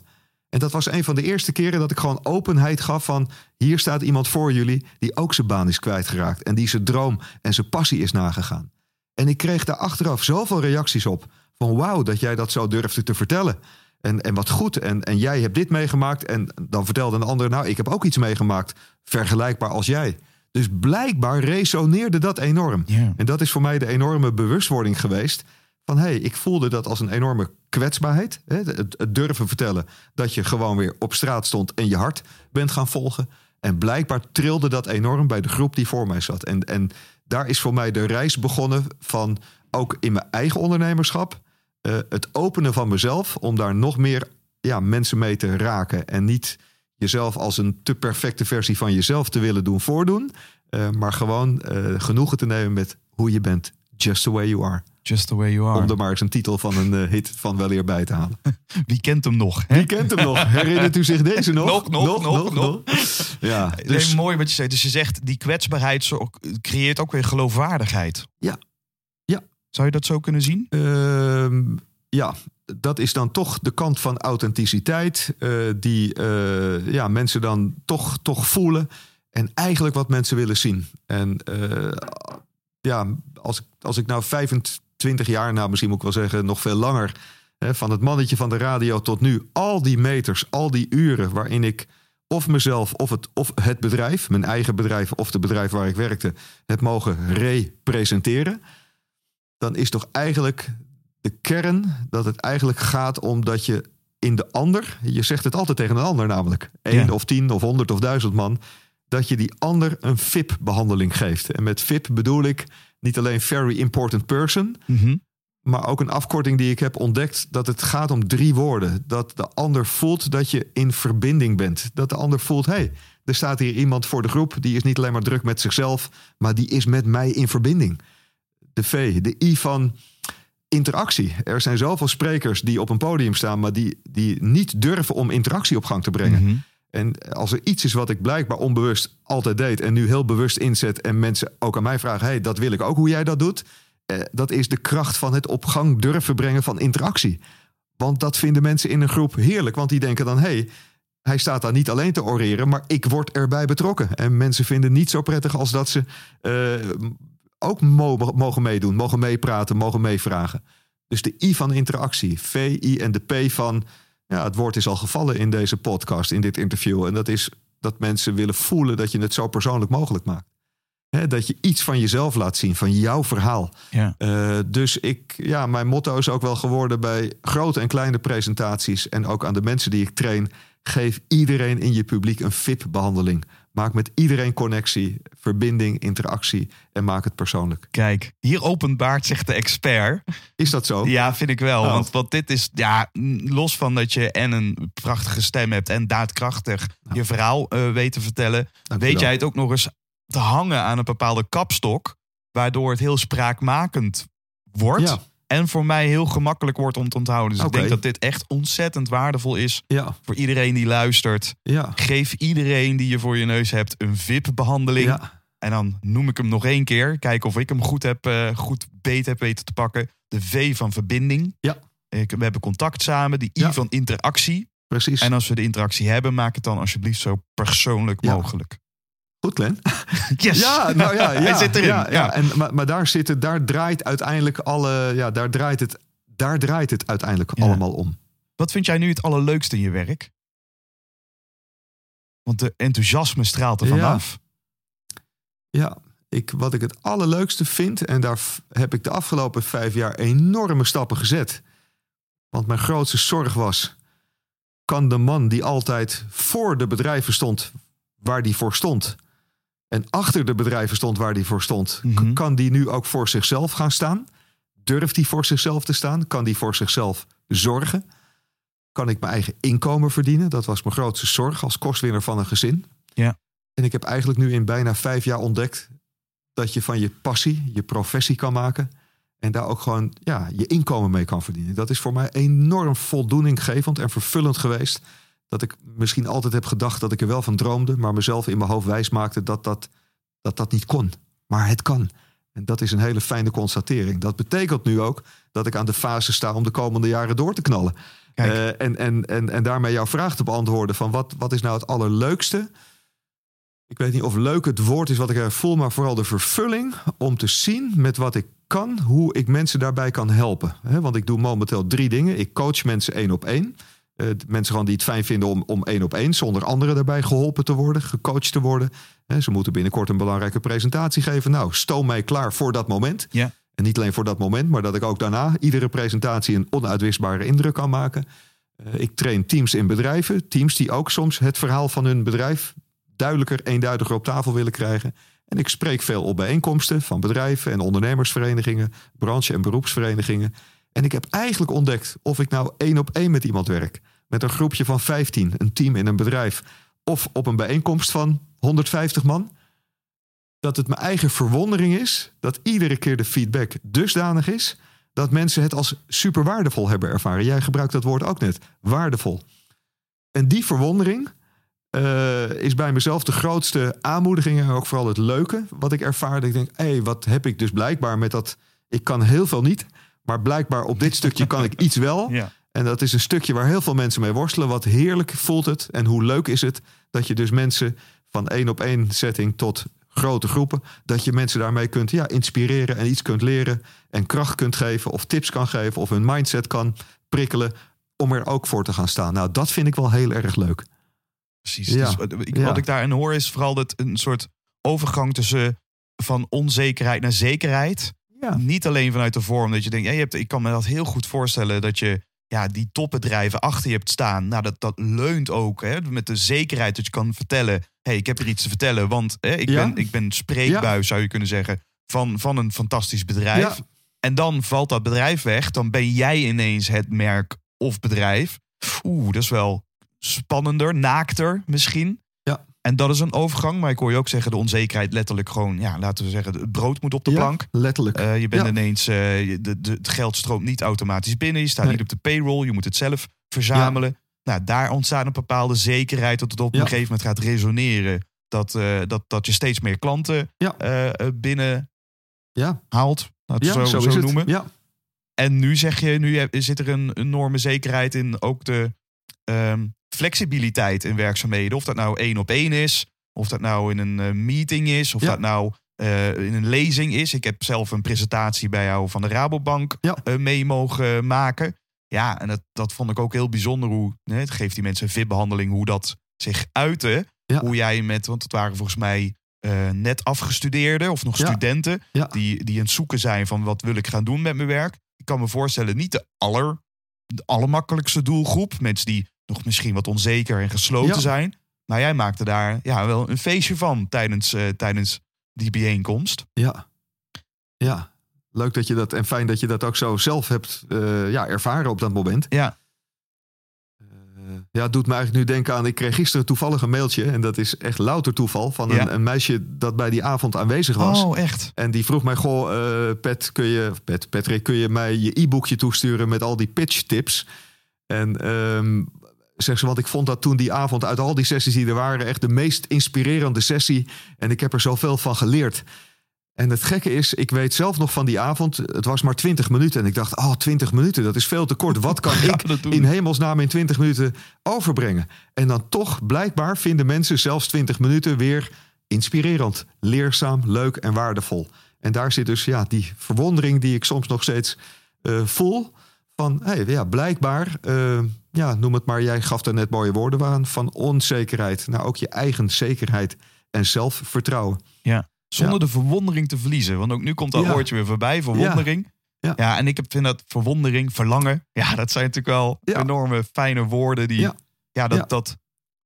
En dat was een van de eerste keren dat ik gewoon openheid gaf van... hier staat iemand voor jullie die ook zijn baan is kwijtgeraakt... en die zijn droom en zijn passie is nagegaan. En ik kreeg daar achteraf zoveel reacties op. Van wauw, dat jij dat zo durfde te vertellen. En, en wat goed, en, en jij hebt dit meegemaakt. En dan vertelde een ander, nou, ik heb ook iets meegemaakt... vergelijkbaar als jij. Dus blijkbaar resoneerde dat enorm. En dat is voor mij de enorme bewustwording geweest. Van hé, hey, ik voelde dat als een enorme kwetsbaarheid. Hè, het, het durven vertellen dat je gewoon weer op straat stond en je hart bent gaan volgen. En blijkbaar trilde dat enorm bij de groep die voor mij zat. En, en daar is voor mij de reis begonnen van ook in mijn eigen ondernemerschap. Eh, het openen van mezelf om daar nog meer ja, mensen mee te raken. En niet jezelf als een te perfecte versie van jezelf te willen doen voordoen. eh, maar gewoon eh, genoegen te nemen met hoe je bent. Just the way you are.
Just the way you are.
Om er maar eens een titel van een hit van weleer bij te halen. *laughs*
Wie kent hem nog? Hè?
Wie kent hem nog? Herinnert u zich deze *laughs* nog?
Nog, nog, nog, nog.
Ja,
Dus...
dus
mooi wat je zegt. Dus je zegt, die kwetsbaarheid creëert ook weer geloofwaardigheid.
Ja.
Zou je dat zo kunnen zien?
ehm, ja, dat is dan toch de kant van authenticiteit. eh, die eh, ja, mensen dan toch, toch voelen. En eigenlijk wat mensen willen zien. En eh, ja, als als ik nou 25 jaar, nou misschien moet ik wel zeggen, nog veel langer. Hè, van het mannetje van de radio tot nu. Al die meters, al die uren waarin ik of mezelf of het, of het bedrijf, mijn eigen bedrijf of de bedrijf waar ik werkte, heb mogen representeren. Dan is toch eigenlijk de kern dat het eigenlijk gaat om dat je in de ander, je zegt het altijd tegen een ander namelijk, één
Ja.
of tien of honderd of duizend man, dat je die ander een VIP-behandeling geeft. En met VIP bedoel ik niet alleen very important person,
Mhm.
maar ook een afkorting die ik heb ontdekt dat het gaat om drie woorden. Dat de ander voelt dat je in verbinding bent. Dat de ander voelt, hé, hey, er staat hier iemand voor de groep, die is niet alleen maar druk met zichzelf, maar die is met mij in verbinding. De V, de I van interactie. Er zijn zoveel sprekers die op een podium staan, maar die, die niet durven om interactie op gang te brengen.
Mhm.
En als er iets is wat ik blijkbaar onbewust altijd deed en nu heel bewust inzet en mensen ook aan mij vragen: hey, dat wil ik ook hoe jij dat doet. Eh, dat is de kracht van het op gang durven brengen van interactie. Want dat vinden mensen in een groep heerlijk, want die denken dan: hey, hij staat daar niet alleen te oreren, maar ik word erbij betrokken. En mensen vinden het niet zo prettig als dat ze eh, ook mo- mogen meedoen, mogen meepraten, mogen meevragen. Dus de I van interactie, V, I en de P van ja, het woord is al gevallen in deze podcast, in dit interview. En dat is dat mensen willen voelen dat je het zo persoonlijk mogelijk maakt. Hè, dat je iets van jezelf laat zien, van jouw verhaal.
Ja.
Eh, dus ik, ja, mijn motto is ook wel geworden bij grote en kleine presentaties en ook aan de mensen die ik train. Geef iedereen in je publiek een VIP-behandeling. Maak met iedereen connectie, verbinding, interactie en maak het persoonlijk.
Kijk, hier openbaart zich de expert.
Is dat zo?
Ja, vind ik wel.
Oh.
Want, want dit is, ja, los van dat je en een prachtige stem hebt en daadkrachtig je verhaal eh, weet te vertellen,
Dank
weet jij het ook nog eens te hangen aan een bepaalde kapstok, waardoor het heel spraakmakend wordt.
Ja.
En voor mij heel gemakkelijk wordt om te onthouden. Dus ik denk dat dit echt ontzettend waardevol is
Ja,
voor iedereen die luistert.
ja,
Geef iedereen die je voor je neus hebt een VIP-behandeling.
ja.
En dan noem ik hem nog één keer. Kijken of ik hem goed, heb, eh, goed beet heb weten te pakken. De V van verbinding.
Ja.
Ik, we hebben contact samen. De I van interactie.
precies.
En als we de interactie hebben, maak het dan alsjeblieft zo persoonlijk mogelijk.
Goed, Glenn. *laughs*
Yes!
Ja, nou ja, *laughs* ja
Hij zit erin.
Ja. En, maar, maar daar, zit het, daar draait uiteindelijk alle. Ja, daar draait het, daar draait het uiteindelijk allemaal om.
Wat vind jij nu het allerleukste in je werk? Want de enthousiasme straalt er vanaf.
Ja, ik, wat ik het allerleukste vind, en daar heb ik de afgelopen vijf jaar enorme stappen gezet. Want mijn grootste zorg was: kan de man die altijd voor de bedrijven stond waar die voor stond, en achter de bedrijven stond waar die voor stond,
Mhm.
kan die nu ook voor zichzelf gaan staan? Durft die voor zichzelf te staan? Kan die voor zichzelf zorgen? Kan ik mijn eigen inkomen verdienen? Dat was mijn grootste zorg als kostwinner van een gezin.
Ja.
En ik heb eigenlijk nu in bijna vijf jaar ontdekt dat je van je passie je professie kan maken. En daar ook gewoon ja, je inkomen mee kan verdienen. Dat is voor mij enorm voldoeninggevend en vervullend geweest. Dat ik misschien altijd heb gedacht dat ik er wel van droomde. Maar mezelf in mijn hoofd wijs maakte dat dat, dat, dat niet kon. Maar het kan. En dat is een hele fijne constatering. Dat betekent nu ook dat ik aan de fase sta om de komende jaren door te knallen. Eh, en, en, en, en daarmee jouw vraag te beantwoorden van wat, wat is nou het allerleukste? Ik weet niet of leuk het woord is wat ik er voel, maar vooral de vervulling om te zien met wat ik kan, hoe ik mensen daarbij kan helpen. Want ik doe momenteel drie dingen. Ik coach mensen één op één. Eh, mensen gewoon die het fijn vinden om, om één op één, zonder anderen daarbij geholpen te worden, gecoacht te worden. Ze moeten binnenkort een belangrijke presentatie geven. Nou, stoom mij klaar voor dat moment.
Ja.
En niet alleen voor dat moment, maar dat ik ook daarna iedere presentatie een onuitwisbare indruk kan maken. Eh, ik train teams in bedrijven, teams die ook soms het verhaal van hun bedrijf duidelijker, eenduidiger op tafel willen krijgen. En ik spreek veel op bijeenkomsten van bedrijven en ondernemersverenigingen, branche- en beroepsverenigingen. En ik heb eigenlijk ontdekt of ik nou één op één met iemand werk, met een groepje van 15, een team in een bedrijf, of op een bijeenkomst van 150 man, dat het mijn eigen verwondering is dat iedere keer de feedback dusdanig is dat mensen het als super waardevol hebben ervaren. Jij gebruikt dat woord ook net, waardevol. En die verwondering eh, is bij mezelf de grootste aanmoediging en ook vooral het leuke wat ik ervaar. Dat ik denk, hé, hey, wat heb ik dus blijkbaar met dat... Ik kan heel veel niet, maar blijkbaar op dit stukje kan ik iets wel. *laughs*
Ja.
En dat is een stukje waar heel veel mensen mee worstelen. Wat heerlijk voelt het en hoe leuk is het dat je dus mensen van één op één setting tot grote groepen, dat je mensen daarmee kunt ja, inspireren en iets kunt leren en kracht kunt geven of tips kan geven of hun mindset kan prikkelen om er ook voor te gaan staan. Nou, dat vind ik wel heel erg leuk.
Precies.
Ja,
Dus wat, ik,
ja.
wat ik daarin hoor is vooral dat een soort overgang tussen van onzekerheid naar zekerheid.
Ja.
Niet alleen vanuit de vorm dat je denkt, ja, je hebt, ik kan me dat heel goed voorstellen dat je ja, die topbedrijven achter je hebt staan. Nou, dat, dat leunt ook hè, met de zekerheid dat je kan vertellen, hey, ik heb hier iets te vertellen, want hè, ik,
Ja.
ben, ik ben spreekbuis, zou je kunnen zeggen, van, van een fantastisch bedrijf.
Ja.
En dan valt dat bedrijf weg, dan ben jij ineens het merk of bedrijf. Oeh, dat is wel spannender, naakter misschien. En dat is een overgang, maar ik hoor je ook zeggen de onzekerheid letterlijk gewoon, ja, laten we zeggen, het brood moet op de
Ja,
plank.
letterlijk.
Eh, je bent
Ja.
ineens, eh, de, de, het geld stroomt niet automatisch binnen. Je staat
Nee.
niet op de payroll. Je moet het zelf verzamelen. Nou, daar ontstaat een bepaalde zekerheid dat het op een gegeven moment gaat resoneren. Dat, eh, dat, dat je steeds meer klanten binnen
ja,
haalt. Laten we
zo,
zo, noemen.
Ja,
En nu zeg je, nu zit er een enorme zekerheid in ook de ehm, flexibiliteit in werkzaamheden. Of dat nou één op één is, of dat nou in een eh, meeting is, of
Ja.
dat nou eh, in een lezing is. Ik heb zelf een presentatie bij jou van de Rabobank
Ja.
eh, mee mogen maken. Ja, en dat, dat vond ik ook heel bijzonder hoe, het geeft die mensen een VIP-behandeling, hoe dat zich uitte.
Ja.
Hoe jij met, want het waren volgens mij net afgestudeerden of nog studenten die, die aan het zoeken zijn van wat wil ik gaan doen met mijn werk. Ik kan me voorstellen, niet de, aller, de allermakkelijkste doelgroep. Mensen die nog misschien wat onzeker en gesloten
Ja.
zijn. Maar jij maakte daar ja, wel een feestje van tijdens, eh, tijdens die bijeenkomst.
ja, ja. Leuk dat je dat en fijn dat je dat ook zo zelf hebt eh, ja, ervaren op dat moment.
Ja.
Eh, ja, het doet me eigenlijk nu denken aan. Ik kreeg gisteren toevallig een mailtje. En dat is echt louter toeval. Van een,
Ja.
een meisje dat bij die avond aanwezig was.
Oh, echt?
En die vroeg mij: Goh, eh, Pet, kun je, Pet, Patrick, kun je mij je e-boekje toesturen met al die pitch tips? En ehm zeg ze, want ik vond dat toen die avond uit al die sessies die er waren, echt de meest inspirerende sessie. En ik heb er zoveel van geleerd. En het gekke is, ik weet zelf nog van die avond, het was maar 20 minuten. En ik dacht, oh, 20 minuten, dat is veel te kort. Wat *laughs* kan ik in hemelsnaam in 20 minuten overbrengen? En dan toch, blijkbaar vinden mensen zelfs 20 minuten weer inspirerend, leerzaam, leuk en waardevol. En daar zit dus ja, die verwondering die ik soms nog steeds eh, voel. Van, hey, ja, blijkbaar, eh, ja, noem het maar, jij gaf er net mooie woorden aan, van onzekerheid naar ook je eigen zekerheid en zelfvertrouwen.
Ja. Zonder
Ja.
de verwondering te verliezen. Want ook nu komt dat
Ja.
woordje weer voorbij, verwondering.
Ja.
Ja, en ik heb, vind dat verwondering, verlangen. Ja, dat zijn natuurlijk wel enorme fijne woorden die... Ja, dat, dat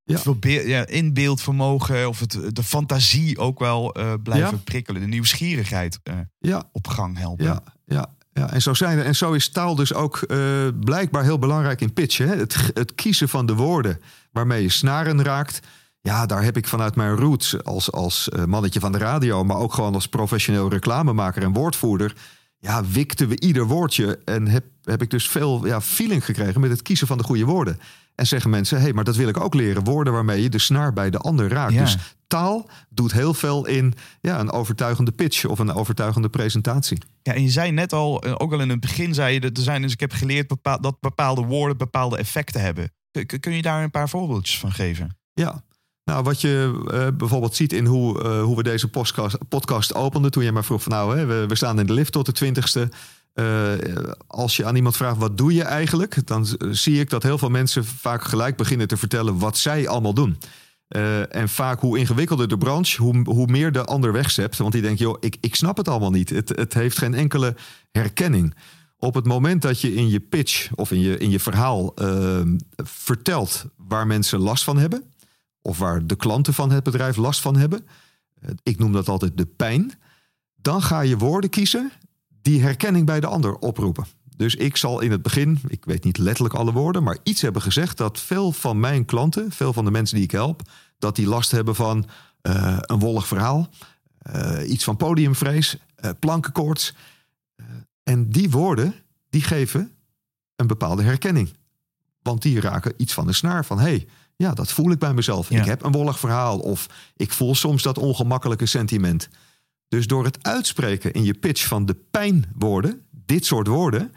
Ja.
inbeeldvermogen of het, de fantasie ook wel eh, blijven prikkelen. De nieuwsgierigheid
Ja,
op gang helpen.
Ja, ja, ja. En, zo zijn er, en zo is taal dus ook eh, blijkbaar heel belangrijk in pitchen. Hè? Het, het kiezen van de woorden waarmee je snaren raakt. Ja, daar heb ik vanuit mijn roots als, als eh, mannetje van de radio... maar ook gewoon als professioneel reclamemaker en woordvoerder... ja, wikten we ieder woordje en heb, heb ik dus veel ja, feeling gekregen... met het kiezen van de goede woorden. En zeggen mensen, hé, hey, maar dat wil ik ook leren. Woorden waarmee je de snaar bij de ander raakt.
Ja.
Dus taal doet heel veel in ja, een overtuigende pitch... of een overtuigende presentatie.
Ja, en je zei net al, eh, ook al in het begin zei je dat er zijn, dus ik heb geleerd bepaal, dat bepaalde woorden bepaalde effecten hebben. Kun, je daar een paar voorbeeldjes van geven?
Ja. Nou, wat je eh, bijvoorbeeld ziet in hoe, eh, hoe we deze podcast, podcast openden. Toen je mij vroeg van nou, hè, we, we staan in de lift tot de twintigste. Eh, als je aan iemand vraagt wat doe je eigenlijk, dan z- zie ik dat heel veel mensen vaak gelijk beginnen te vertellen wat zij allemaal doen. Eh, en vaak hoe ingewikkelder de branche, hoe, hoe meer de ander wegzept. Want die denkt, joh, ik, ik snap het allemaal niet. Het, het heeft geen enkele herkenning. Op het moment dat je in je pitch of in je, in je verhaal eh, vertelt waar mensen last van hebben, of waar de klanten van het bedrijf last van hebben, eh, ik noem dat altijd de pijn, dan ga je woorden kiezen die herkenning bij de ander oproepen. Dus ik zal in het begin, ik weet niet letterlijk alle woorden, maar iets hebben gezegd dat veel van mijn klanten, veel van de mensen die ik help, dat die last hebben van eh, een wollig verhaal, eh, iets van podiumvrees, eh, plankenkoorts. En die woorden, die geven een bepaalde herkenning. Want die raken iets van de snaar van, hé, hey, ja, dat voel ik bij mezelf.
Ja.
Ik heb een wollig verhaal of ik voel soms dat ongemakkelijke sentiment. Dus door het uitspreken in je pitch van de pijnwoorden, dit soort woorden,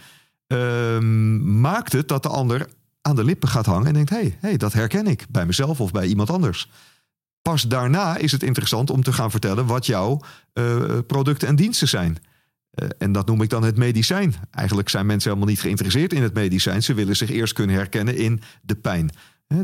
ehm, maakt het dat de ander aan de lippen gaat hangen en denkt: hey, hey, dat herken ik bij mezelf of bij iemand anders. Pas daarna is het interessant om te gaan vertellen wat jouw eh, producten en diensten zijn. Eh, en dat noem ik dan het medicijn. Eigenlijk zijn mensen helemaal niet geïnteresseerd in het medicijn. Ze willen zich eerst kunnen herkennen in de pijn.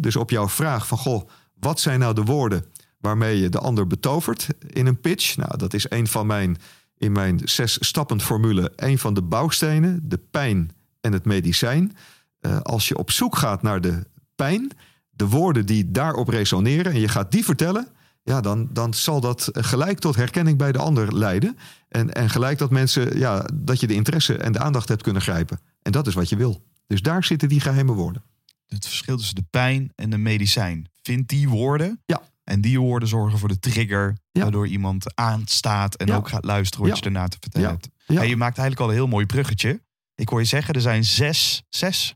Dus op jouw vraag van, goh, wat zijn nou de woorden waarmee je de ander betovert in een pitch? Nou, dat is een van mijn, in mijn zes stappen formule, een van de bouwstenen, de pijn en het medicijn. Eh, als je op zoek gaat naar de pijn, de woorden die daarop resoneren en je gaat die vertellen, ja, dan, dan zal dat gelijk tot herkenning bij de ander leiden. En, en gelijk dat mensen, ja, dat je de interesse en de aandacht hebt kunnen grijpen. En dat is wat je wil. Dus daar zitten die geheime woorden.
Het verschil tussen de pijn en de medicijn. Vind die woorden.
Ja.
En die woorden zorgen voor de trigger.
Ja.
Waardoor iemand aanstaat en
Ja.
ook gaat luisteren wat je erna te vertellen
Ja.
hebt. Hey, je maakt eigenlijk al een heel mooi bruggetje. Ik hoor je zeggen, er zijn zes, zes,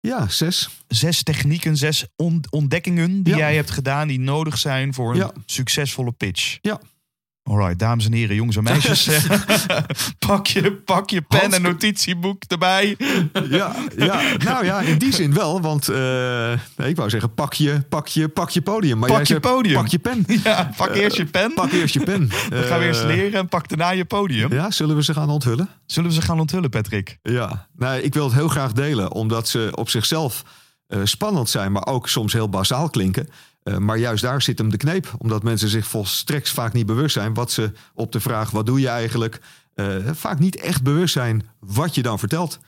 Ja, zes.
zes technieken, zes on- ontdekkingen die jij hebt gedaan die nodig zijn voor een succesvolle pitch.
Ja.
Alright, dames en heren, jongens en meisjes. eh, *laughs* pak, je, pak je pen
Hans-
en notitieboek erbij.
Ja, ja, nou ja, in die zin wel. Want eh, nee, ik wou zeggen, pak je, pak je, pak je podium. Maar
Pak
jij
je
zei,
podium.
Pak je pen. *laughs*
Ja, pak eerst je pen.
Pak eerst je pen.
Dan gaan we eerst
Eh,
leren en pak daarna je podium.
Ja, zullen we ze gaan onthullen?
Zullen we ze gaan onthullen, Patrick?
Ja, nee, ik wil het heel graag delen, omdat ze op zichzelf eh, spannend zijn, maar ook soms heel basaal klinken. Eh, maar juist daar zit hem de kneep, omdat mensen zich volstrekt vaak niet bewust zijn wat ze op de vraag: wat doe je eigenlijk? eh, vaak niet echt bewust zijn wat je dan vertelt.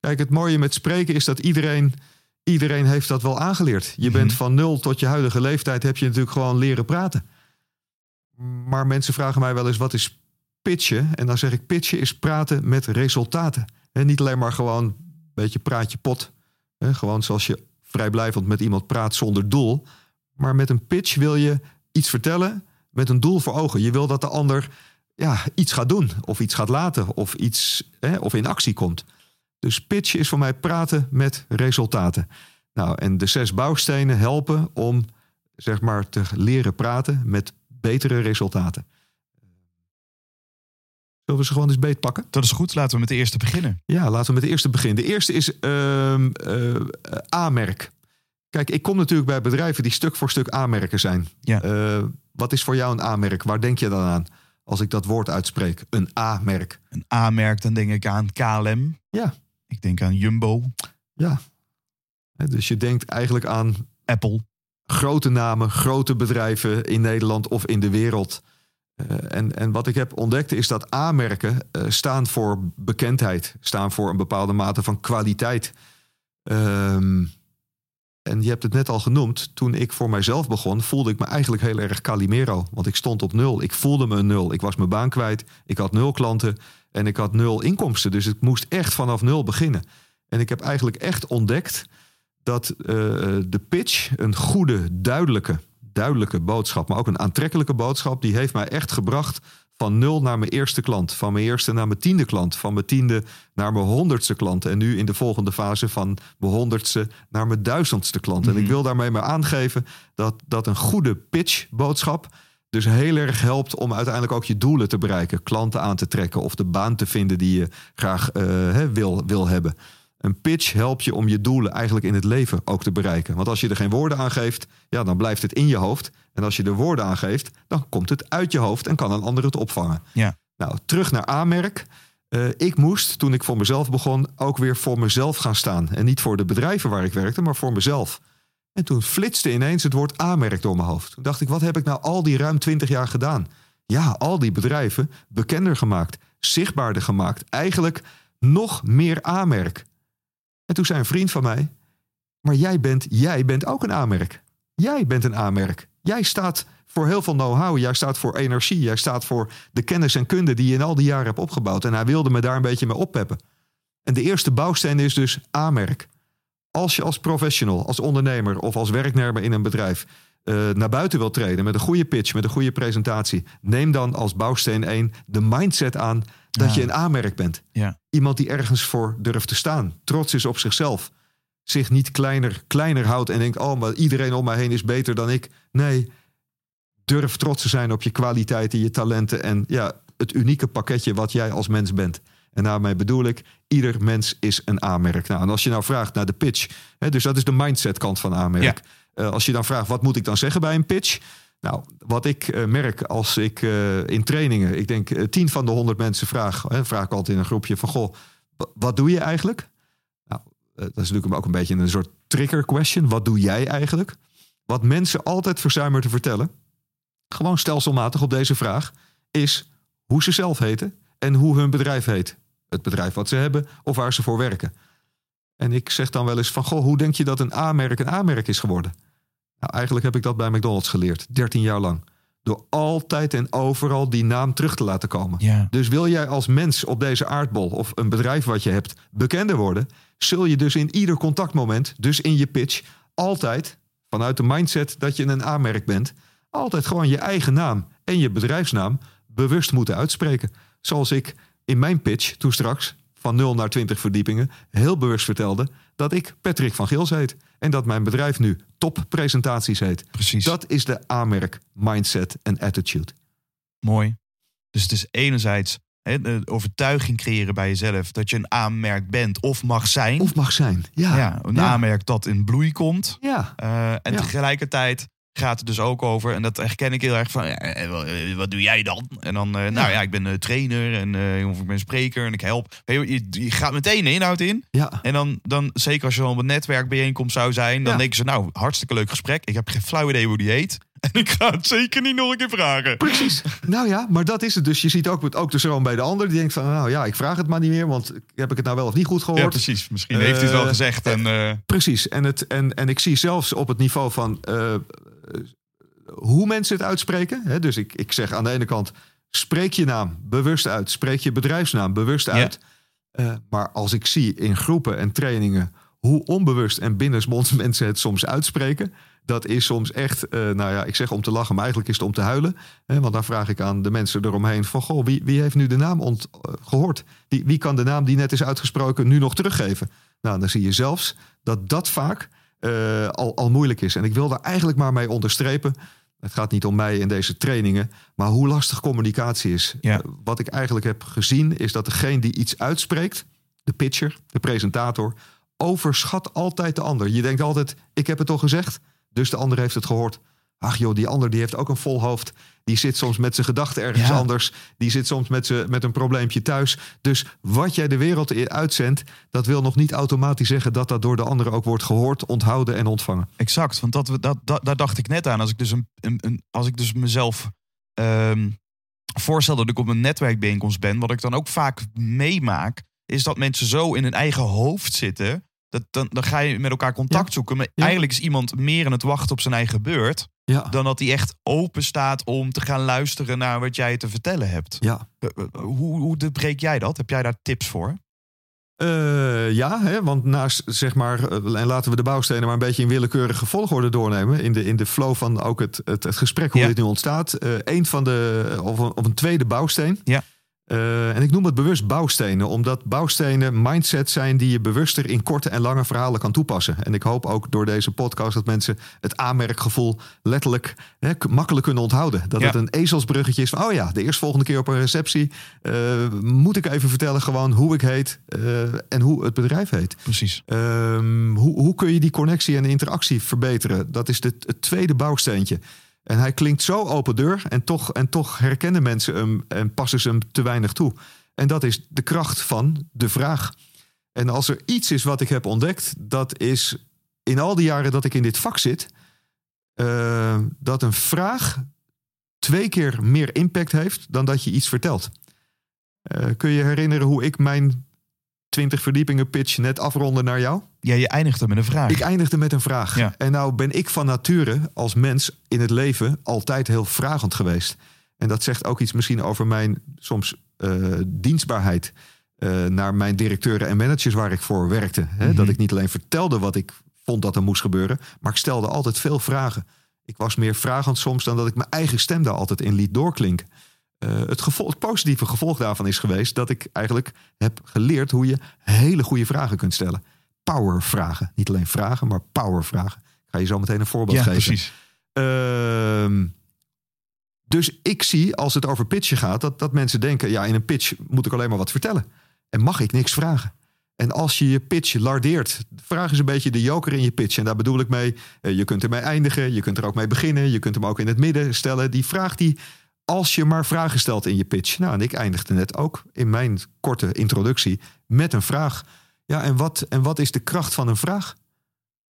Kijk, het mooie met spreken is dat iedereen, iedereen heeft dat wel aangeleerd. Je bent van nul tot je huidige leeftijd heb je natuurlijk gewoon leren praten. Maar mensen vragen mij wel eens: wat is pitchen? En dan zeg ik: pitchen is praten met resultaten. En niet alleen maar gewoon een beetje praatje pot. Hè, gewoon zoals je vrijblijvend met iemand praat zonder doel. Maar met een pitch wil je iets vertellen met een doel voor ogen. Je wil dat de ander ja, iets gaat doen, of iets gaat laten, of, iets, hè, of in actie komt. Dus pitch is voor mij praten met resultaten. Nou, en de zes bouwstenen helpen om zeg maar te leren praten met betere resultaten. Zullen we ze gewoon eens beetpakken?
Dat is goed, laten we met de eerste beginnen.
Ja, laten we met de eerste beginnen. De eerste is eh, A-merk. Kijk, ik kom natuurlijk bij bedrijven die stuk voor stuk A-merken zijn.
Ja.
Eh, wat is voor jou een A-merk? Waar denk je dan aan als ik dat woord uitspreek? Een A-merk.
Een A-merk, dan denk ik aan KLM.
Ja.
Ik denk aan Jumbo,
Ja. Dus je denkt eigenlijk aan
Apple.
grote namen, grote bedrijven in Nederland of in de wereld. Eh, en, en wat ik heb ontdekt is dat A-merken eh, staan voor bekendheid, staan voor een bepaalde mate van kwaliteit. Ehm, en je hebt het net al genoemd, toen ik voor mijzelf begon, voelde ik me eigenlijk heel erg Calimero. Want ik stond op nul. Ik voelde me een nul. Ik was mijn baan kwijt. Ik had nul klanten en ik had nul inkomsten. Dus ik moest echt vanaf nul beginnen. En ik heb eigenlijk echt ontdekt dat eh, de pitch een goede, duidelijke, duidelijke boodschap, maar ook een aantrekkelijke boodschap, die heeft mij echt gebracht van nul naar mijn eerste klant, van mijn eerste naar mijn tiende klant, van mijn tiende naar mijn honderdste klant en nu in de volgende fase van mijn honderdste naar mijn duizendste klant. En ik wil daarmee maar aangeven dat, dat een goede pitchboodschap dus heel erg helpt om uiteindelijk ook je doelen te bereiken, klanten aan te trekken of de baan te vinden die je graag eh, wil, wil hebben. Een pitch helpt je om je doelen eigenlijk in het leven ook te bereiken. Want als je er geen woorden aan geeft, ja, dan blijft het in je hoofd. En als je er woorden aan geeft, dan komt het uit je hoofd en kan een ander het opvangen.
Ja.
Nou, terug naar aanmerk. Eh, ik moest, toen ik voor mezelf begon, ook weer voor mezelf gaan staan. En niet voor de bedrijven waar ik werkte, maar voor mezelf. En toen flitste ineens het woord aanmerk door mijn hoofd. Toen dacht ik, wat heb ik nou al die ruim twintig jaar gedaan? Ja, al die bedrijven bekender gemaakt, zichtbaarder gemaakt. Eigenlijk nog meer aanmerk. En toen zei een vriend van mij: Maar jij bent, jij bent ook een aanmerk. Jij bent een aanmerk. Jij staat voor heel veel know-how. Jij staat voor energie. Jij staat voor de kennis en kunde die je in al die jaren hebt opgebouwd. En hij wilde me daar een beetje mee oppeppen. En de eerste bouwsteen is dus aanmerk. Als je als professional, als ondernemer of als werknemer in een bedrijf eh, naar buiten wilt treden met een goede pitch, met een goede presentatie, neem dan als bouwsteen 1 de mindset aan dat
Ja.
je een aanmerk bent.
Ja.
Iemand die ergens voor durft te staan, trots is op zichzelf, zich niet kleiner, kleiner houdt en denkt: oh, maar iedereen om mij heen is beter dan ik. Nee, durf trots te zijn op je kwaliteiten, je talenten en ja, het unieke pakketje wat jij als mens bent. En daarmee bedoel ik, ieder mens is een aanmerk. Nou, en als je nou vraagt naar de pitch, hè, dus dat is de mindset kant van aanmerk. Eh, als je dan vraagt, wat moet ik dan zeggen bij een pitch? Nou, wat ik eh, merk als ik eh, in trainingen, ik denk eh, tien van de honderd mensen vraag, hè, vraag ik altijd in een groepje van, goh, wa- wat doe je eigenlijk? Nou, eh, dat is natuurlijk ook een beetje een soort trigger question. Wat doe jij eigenlijk? Wat mensen altijd verzuimen te vertellen, gewoon stelselmatig op deze vraag, is hoe ze zelf heten en hoe hun bedrijf heet. Het bedrijf wat ze hebben of waar ze voor werken. En ik zeg dan wel eens van, goh, hoe denk je dat een A-merk een A-merk is geworden? Nou, eigenlijk heb ik dat bij McDonald's geleerd, 13 jaar lang. Door altijd en overal die naam terug te laten komen.
Ja.
Dus wil jij als mens op deze aardbol of een bedrijf wat je hebt bekender worden, zul je dus in ieder contactmoment, dus in je pitch, altijd vanuit de mindset dat je een A-merk bent, altijd gewoon je eigen naam en je bedrijfsnaam bewust moeten uitspreken. Zoals ik in mijn pitch toen straks van 0 naar 20 verdiepingen heel bewust vertelde dat ik Patrick van Gils heet. En dat mijn bedrijf nu Top Presentaties heet.
Precies.
Dat is de aanmerk mindset en attitude.
Mooi. Dus het is enerzijds hè, de overtuiging creëren bij jezelf dat je een aanmerk bent of mag zijn.
Of mag zijn. Ja.
ja, een
ja.
aanmerk dat in bloei komt.
Ja.
Eh, en
Ja.
tegelijkertijd gaat het dus ook over, en dat herken ik heel erg van, ja, eh, eh, wat doe jij dan? En dan, eh, nou ja, ik ben trainer en ik ben spreker en ik help. Je, je, je gaat meteen de inhoud in.
Ja.
En dan, dan zeker als je dan op een netwerkbijeenkomst zou zijn, dan
Ja.
denken ze, nou, hartstikke leuk gesprek. Ik heb geen flauw idee hoe die heet. En ik ga het zeker niet nog een keer vragen.
Precies. Nou ja, maar dat is het. Dus je ziet ook, ook de zoon bij de ander. Die denkt van, nou ja, ik vraag het maar niet meer. Want heb ik het nou wel of niet goed gehoord?
Ja, precies. Misschien heeft hij het wel
Eh,
gezegd. En, eh,
Precies. En, het, en, en ik zie zelfs op het niveau van eh, eh, hoe mensen het uitspreken. Hè? Dus ik, ik zeg aan de ene kant, spreek je naam bewust uit. Spreek je bedrijfsnaam bewust
Ja.
uit. Eh, maar als ik zie in groepen en trainingen hoe onbewust en binnensmonds *laughs* mensen het soms uitspreken. Dat is soms echt, eh, nou ja, ik zeg om te lachen, maar eigenlijk is het om te huilen. Hè? Want dan vraag ik aan de mensen eromheen van, goh, wie, wie heeft nu de naam ont, eh, gehoord? Wie, wie kan de naam die net is uitgesproken nu nog teruggeven? Nou, dan zie je zelfs dat dat vaak eh, al, al moeilijk is. En ik wil daar eigenlijk maar mee onderstrepen. Het gaat niet om mij in deze trainingen, maar hoe lastig communicatie is.
Ja.
Wat ik eigenlijk heb gezien is dat degene die iets uitspreekt, de pitcher, de presentator, overschat altijd de ander. Je denkt altijd, ik heb het toch gezegd, dus de ander heeft het gehoord. Ach joh, die ander die heeft ook een vol hoofd. Die zit soms met zijn gedachten ergens
Ja.
anders. Die zit soms met, zijn- met een probleempje thuis. Dus wat jij de wereld uitzendt, dat wil nog niet automatisch zeggen dat dat door de anderen ook wordt gehoord, onthouden en ontvangen.
Exact, want dat, dat, dat, daar dacht ik net aan. Als ik dus, een, een, een- als ik dus mezelf ehm, voorstel dat ik op een netwerkbijeenkomst ben, wat ik dan ook vaak meemaak, is dat mensen zo in hun eigen hoofd zitten. Dat, dan, dan ga je met elkaar contact
Ja.
zoeken. Maar
Ja.
eigenlijk is iemand meer aan het wachten op zijn eigen beurt.
Ja,
Dan dat hij echt open staat om te gaan luisteren naar wat jij te vertellen hebt.
ja.
Eh, eh, Hoe, hoe breek jij dat? Heb jij daar tips voor?
Eh, ja, hè, want naast zeg maar, en laten we de bouwstenen maar een beetje in willekeurige volgorde doornemen. In de, in de flow van ook het, het, het gesprek, hoe
Ja.
dit nu ontstaat. Eh een van de, of een, of een tweede bouwsteen.
Ja.
Eh, en ik noem het bewust bouwstenen, omdat bouwstenen mindsets zijn die je bewuster in korte en lange verhalen kan toepassen. En ik hoop ook door deze podcast dat mensen het aanmerkgevoel letterlijk hè, makkelijk kunnen onthouden. Dat
Ja.
het een ezelsbruggetje is van, oh ja, de eerstvolgende keer op een receptie eh, moet ik even vertellen gewoon hoe ik heet eh, en hoe het bedrijf heet.
Precies.
Ehm, hoe, hoe kun je die connectie en interactie verbeteren? Dat is de, het tweede bouwsteentje. En hij klinkt zo open deur en toch, en toch herkennen mensen hem en passen ze hem te weinig toe. En dat is de kracht van de vraag. En als er iets is wat ik heb ontdekt, dat is in al die jaren dat ik in dit vak zit, eh, dat een vraag twee keer meer impact heeft dan dat je iets vertelt. Eh, kun je herinneren hoe ik mijn 20 verdiepingen pitch net afronde naar jou?
Ja, je eindigde met een vraag.
Ik eindigde met een vraag.
Ja.
En nou ben ik van nature als mens in het leven altijd heel vragend geweest. En dat zegt ook iets misschien over mijn soms eh, dienstbaarheid eh, naar mijn directeuren en managers waar ik voor werkte. Hè?
Mhm.
Dat ik niet alleen vertelde wat ik vond dat er moest gebeuren, maar ik stelde altijd veel vragen. Ik was meer vragend soms dan dat ik mijn eigen stem daar altijd in liet doorklinken. Eh, het, gevolg, het positieve gevolg daarvan is geweest dat ik eigenlijk heb geleerd hoe je hele goede vragen kunt stellen. Power vragen. Niet alleen vragen, maar power vragen. Ik ga je zo meteen een voorbeeld
ja,
geven.
precies.
Ehm, dus ik zie als het over pitchen gaat, dat, dat mensen denken: ja, in een pitch moet ik alleen maar wat vertellen. En mag ik niks vragen. En als je je pitch lardeert, vraag eens een beetje de joker in je pitch. En daar bedoel ik mee, eh, je kunt ermee eindigen, je kunt er ook mee beginnen, je kunt hem ook in het midden stellen. Die vraag die, als je maar vragen stelt in je pitch. Nou, en ik eindigde net ook in mijn korte introductie met een vraag. Ja, en wat, en wat is de kracht van een vraag?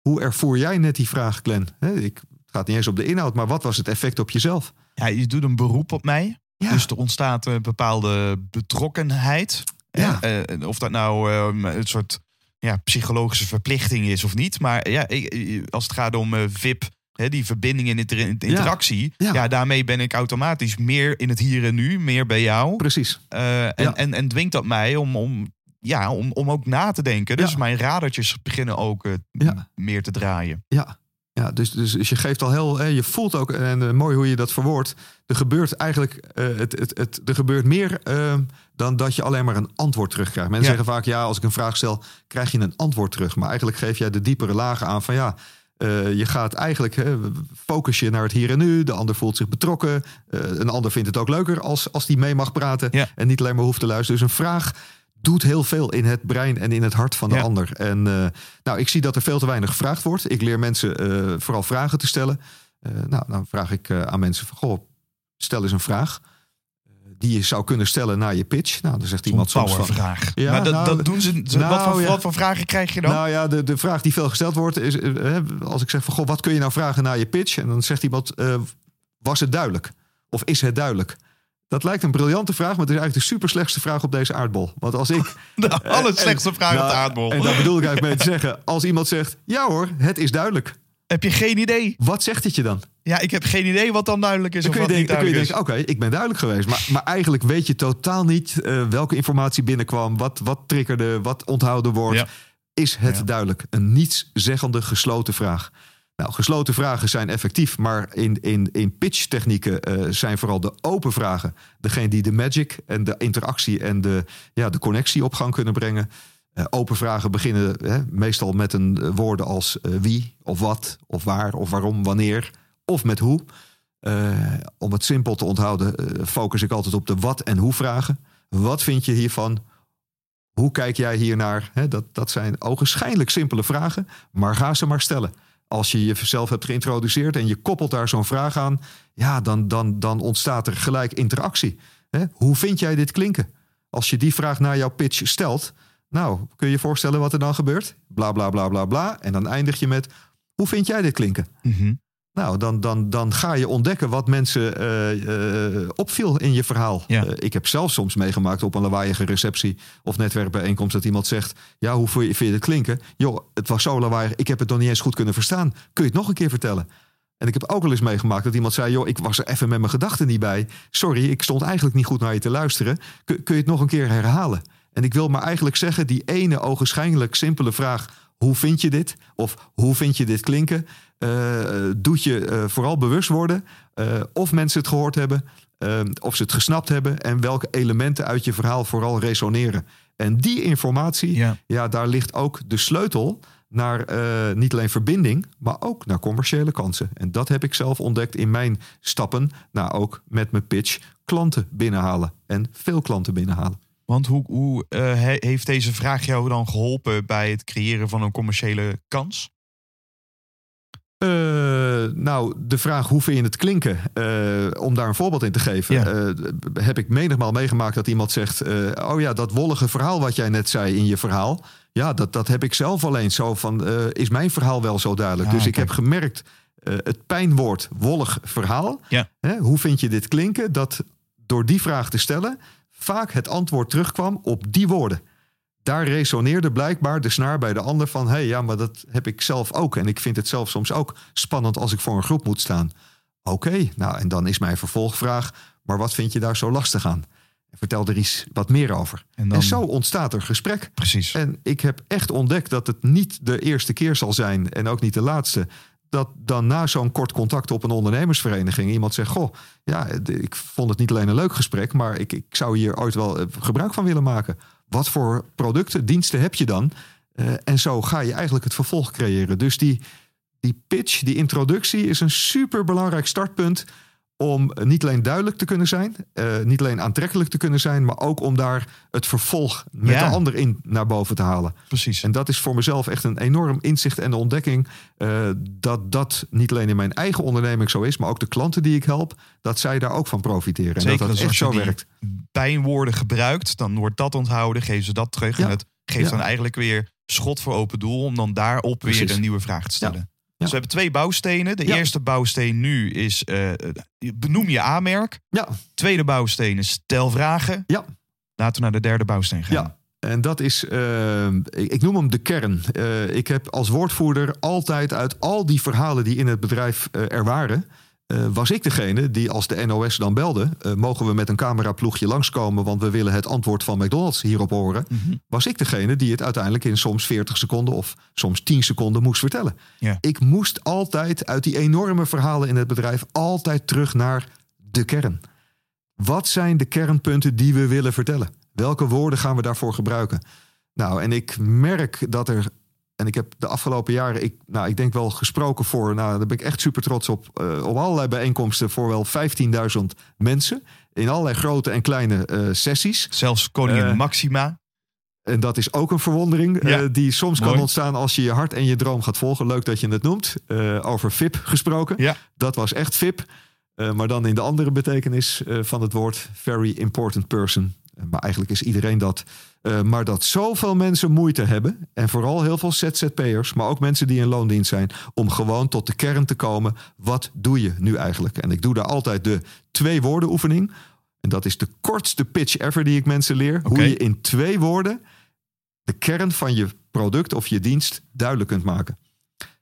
Hoe ervoer jij net die vraag, Glenn? Hè, ik, het gaat niet eens op de inhoud, maar wat was het effect op jezelf?
Ja, je doet een beroep op mij.
Ja.
Dus er ontstaat een bepaalde betrokkenheid.
Ja.
Eh, of dat nou ehm, een soort ja, psychologische verplichting is of niet. Maar ja, ik- als het gaat om eh, VIP, hè, die verbinding inter- in interactie.
Ja.
Ja. daarmee ben ik automatisch meer in het hier en nu, meer bij jou.
Precies.
Eh, en,
Ja.
en, en dwingt dat mij om, om, ja, om, om ook na te denken. Dus
Ja.
mijn radertjes beginnen ook eh,
Ja.
meer te draaien.
Ja. Ja, dus, dus, dus je geeft al heel, hè, je voelt ook, en eh, mooi hoe je dat verwoordt. Er gebeurt eigenlijk, eh, het, het, het, er gebeurt meer eh, dan dat je alleen maar een antwoord terugkrijgt. Mensen
Ja.
zeggen vaak, ja, als ik een vraag stel, krijg je een antwoord terug. Maar eigenlijk geef jij de diepere lagen aan van ja. eh, je gaat eigenlijk, hè, focus je naar het hier en nu. De ander voelt zich betrokken. Eh, een ander vindt het ook leuker als, als die mee mag praten.
Ja.
En niet alleen maar hoeft te luisteren. Dus een vraag doet heel veel in het brein en in het hart van de
Ja.
ander. En eh, nou, ik zie dat er veel te weinig gevraagd wordt. Ik leer mensen eh, vooral vragen te stellen. Eh, nou, dan vraag ik aan mensen van, goh, stel eens een vraag die je zou kunnen stellen na je pitch. Nou, dan zegt iemand soms van,
powervraag.
Ja,
maar dat,
nou,
dat doen ze.
nou,
wat, voor,
ja.
wat voor vragen krijg je dan?
nou ja, de, de vraag die veel gesteld wordt is, eh, als ik zeg van, goh, wat kun je nou vragen na je pitch? En dan zegt iemand, was het duidelijk? Of is het duidelijk? Dat lijkt een briljante vraag, maar het is eigenlijk de super slechtste vraag op deze aardbol. Want als ik *laughs*
de allerslechtste
en-
vraag op de
nou,
aardbol.
En daar bedoel ik eigenlijk mee te zeggen, als iemand zegt, ja hoor, het is duidelijk.
Heb je geen idee?
Wat zegt het je dan?
Ja, ik heb geen idee wat dan duidelijk is
Dan
of
kun je
wat niet
denken, dan kun je
duidelijk
denken oké, ik ben duidelijk geweest. Maar, maar eigenlijk weet je totaal niet eh, welke informatie binnenkwam. Wat, wat triggerde, wat onthouden wordt.
Ja.
Is het
Ja.
duidelijk? Een nietszeggende gesloten vraag. Nou, gesloten vragen zijn effectief, maar in, in, in pitchtechnieken eh, zijn vooral de open vragen degene die de magic en de interactie en de, ja, de connectie op gang kunnen brengen. Eh, open vragen beginnen hè, meestal met een eh, woorden als wie of wat of waar of waarom, wanneer of met hoe. Om het simpel te onthouden, focus ik altijd op de wat en hoe vragen. Wat vind je hiervan? Hoe kijk jij hiernaar? Dat, dat zijn ogenschijnlijk simpele vragen, maar ga ze maar stellen. Als je jezelf hebt geïntroduceerd en je koppelt daar zo'n vraag aan, ja, dan, dan, dan ontstaat er gelijk interactie. Hè? Hoe vind jij dit klinken? Als je die vraag naar jouw pitch stelt, nou, kun je je voorstellen wat er dan gebeurt? Bla bla bla bla bla. En dan eindig je met: hoe vind jij dit klinken?
Mhm.
Nou, dan, dan, dan ga je ontdekken wat mensen eh, eh, opviel in je verhaal.
Ja.
Eh, ik heb zelf soms meegemaakt op een lawaaiige receptie of netwerkbijeenkomst dat iemand zegt: Ja, hoe vind je, vind je dit klinken? Joh, het was zo lawaaiig, ik heb het nog niet eens goed kunnen verstaan. Kun je het nog een keer vertellen? En ik heb ook wel eens meegemaakt dat iemand zei: Joh, ik was er even met mijn gedachten niet bij. Sorry, ik stond eigenlijk niet goed naar je te luisteren. Kun, kun je het nog een keer herhalen? En ik wil maar eigenlijk zeggen: die ene ogenschijnlijk simpele vraag: Hoe vind je dit? Of hoe vind je dit klinken? Eh, doet je eh, vooral bewust worden eh, of mensen het gehoord hebben, of ze het gesnapt hebben en welke elementen uit je verhaal vooral resoneren. En die informatie,
Ja.
ja. daar ligt ook de sleutel naar niet alleen verbinding, maar ook naar commerciële kansen. En dat heb ik zelf ontdekt in mijn stappen, nou ook met mijn pitch, klanten binnenhalen en veel klanten binnenhalen.
Want hoe, hoe he- heeft deze vraag jou dan geholpen bij het creëren van een commerciële kans?
Eh, nou, de vraag hoe vind je het klinken? Eh, om daar een voorbeeld in te geven.
Ja.
eh, heb ik menigmaal meegemaakt dat iemand zegt... oh ja, dat wollige verhaal wat jij net zei in je verhaal... ja, dat, dat heb ik zelf alleen zo van... is mijn verhaal wel zo duidelijk?
Ah,
dus ik
kijk.
heb gemerkt, het pijnwoord wollig verhaal...
Ja.
Hè, hoe vind je dit klinken? Dat door die vraag te stellen... vaak het antwoord terugkwam op die woorden daar resoneerde blijkbaar de snaar bij de ander van... hé, hey, ja, maar dat heb ik zelf ook. En ik vind het zelf soms ook spannend als ik voor een groep moet staan. Oké, nou, en dan is mijn vervolgvraag... maar wat vind je daar zo lastig aan? Vertel er iets wat meer over.
En
zo ontstaat er gesprek.
Precies.
En ik heb echt ontdekt dat het niet de eerste keer zal zijn... en ook niet de laatste... dat dan na zo'n kort contact op een ondernemersvereniging... iemand zegt, goh, ja, ik vond het niet alleen een leuk gesprek... maar ik, ik zou hier ooit wel eh, gebruik van willen maken. Wat voor producten, diensten heb je dan? Eh, en zo ga je eigenlijk het vervolg creëren. Dus die, die pitch, die introductie... is een superbelangrijk startpunt om niet alleen duidelijk te kunnen zijn, eh, niet alleen aantrekkelijk te kunnen zijn, maar ook om daar het vervolg met
Ja.
de ander in naar boven te halen.
Precies.
En dat is voor mezelf echt een enorm inzicht en de ontdekking eh, dat dat niet alleen in mijn eigen onderneming zo is, maar ook de klanten die ik help, dat zij daar ook van profiteren. En
Zeker
dat dat
als
echt zo werkt.
pijnwoorden gebruikt, dan wordt dat onthouden, geven ze dat terug.
Ja.
En het geeft
Ja.
dan eigenlijk weer schot voor open doel om dan daarop weer een nieuwe vraag te stellen. Dus we hebben twee bouwstenen. De eerste bouwsteen nu is eh, benoem je aanmerk.
Ja,
Tweede bouwsteen is stel vragen.
ja.
Laten we naar de derde bouwsteen gaan.
Ja, en dat is, eh, ik, noem hem de kern. Eh, ik heb als woordvoerder altijd uit al die verhalen die in het bedrijf eh, er waren, eh, was ik degene die als de NOS dan belde... eh, mogen we met een cameraploegje langskomen... want we willen het antwoord van McDonald's hierop horen...
Mhm.
was ik degene die het uiteindelijk in soms 40 seconden... of soms 10 seconden moest vertellen. Ik moest altijd uit die enorme verhalen in het bedrijf... altijd terug naar de kern. Wat zijn de kernpunten die we willen vertellen? Welke woorden gaan we daarvoor gebruiken? Nou, en ik merk dat er. En ik heb de afgelopen jaren, ik, nou, ik denk wel gesproken voor, nou, daar ben ik echt super trots op, eh, op allerlei bijeenkomsten voor wel 15.000 mensen. In allerlei grote en kleine eh, sessies.
Zelfs koningin
Eh,
Maxima.
En dat is ook een verwondering
Ja.
die soms kan ontstaan als je je hart en je droom gaat volgen. Leuk dat je het noemt. Over VIP gesproken.
Ja.
Dat was echt VIP. Maar dan in de andere betekenis van het woord. Very important person. Maar eigenlijk is iedereen dat. Eh, maar dat zoveel mensen moeite hebben. En vooral heel veel ZZP'ers. Maar ook mensen die in loondienst zijn. Om gewoon tot de kern te komen. Wat doe je nu eigenlijk? En ik doe daar altijd de twee woorden oefening. En dat is de kortste pitch ever die ik mensen leer. Hoe je in twee woorden de kern van je product of je dienst duidelijk kunt maken.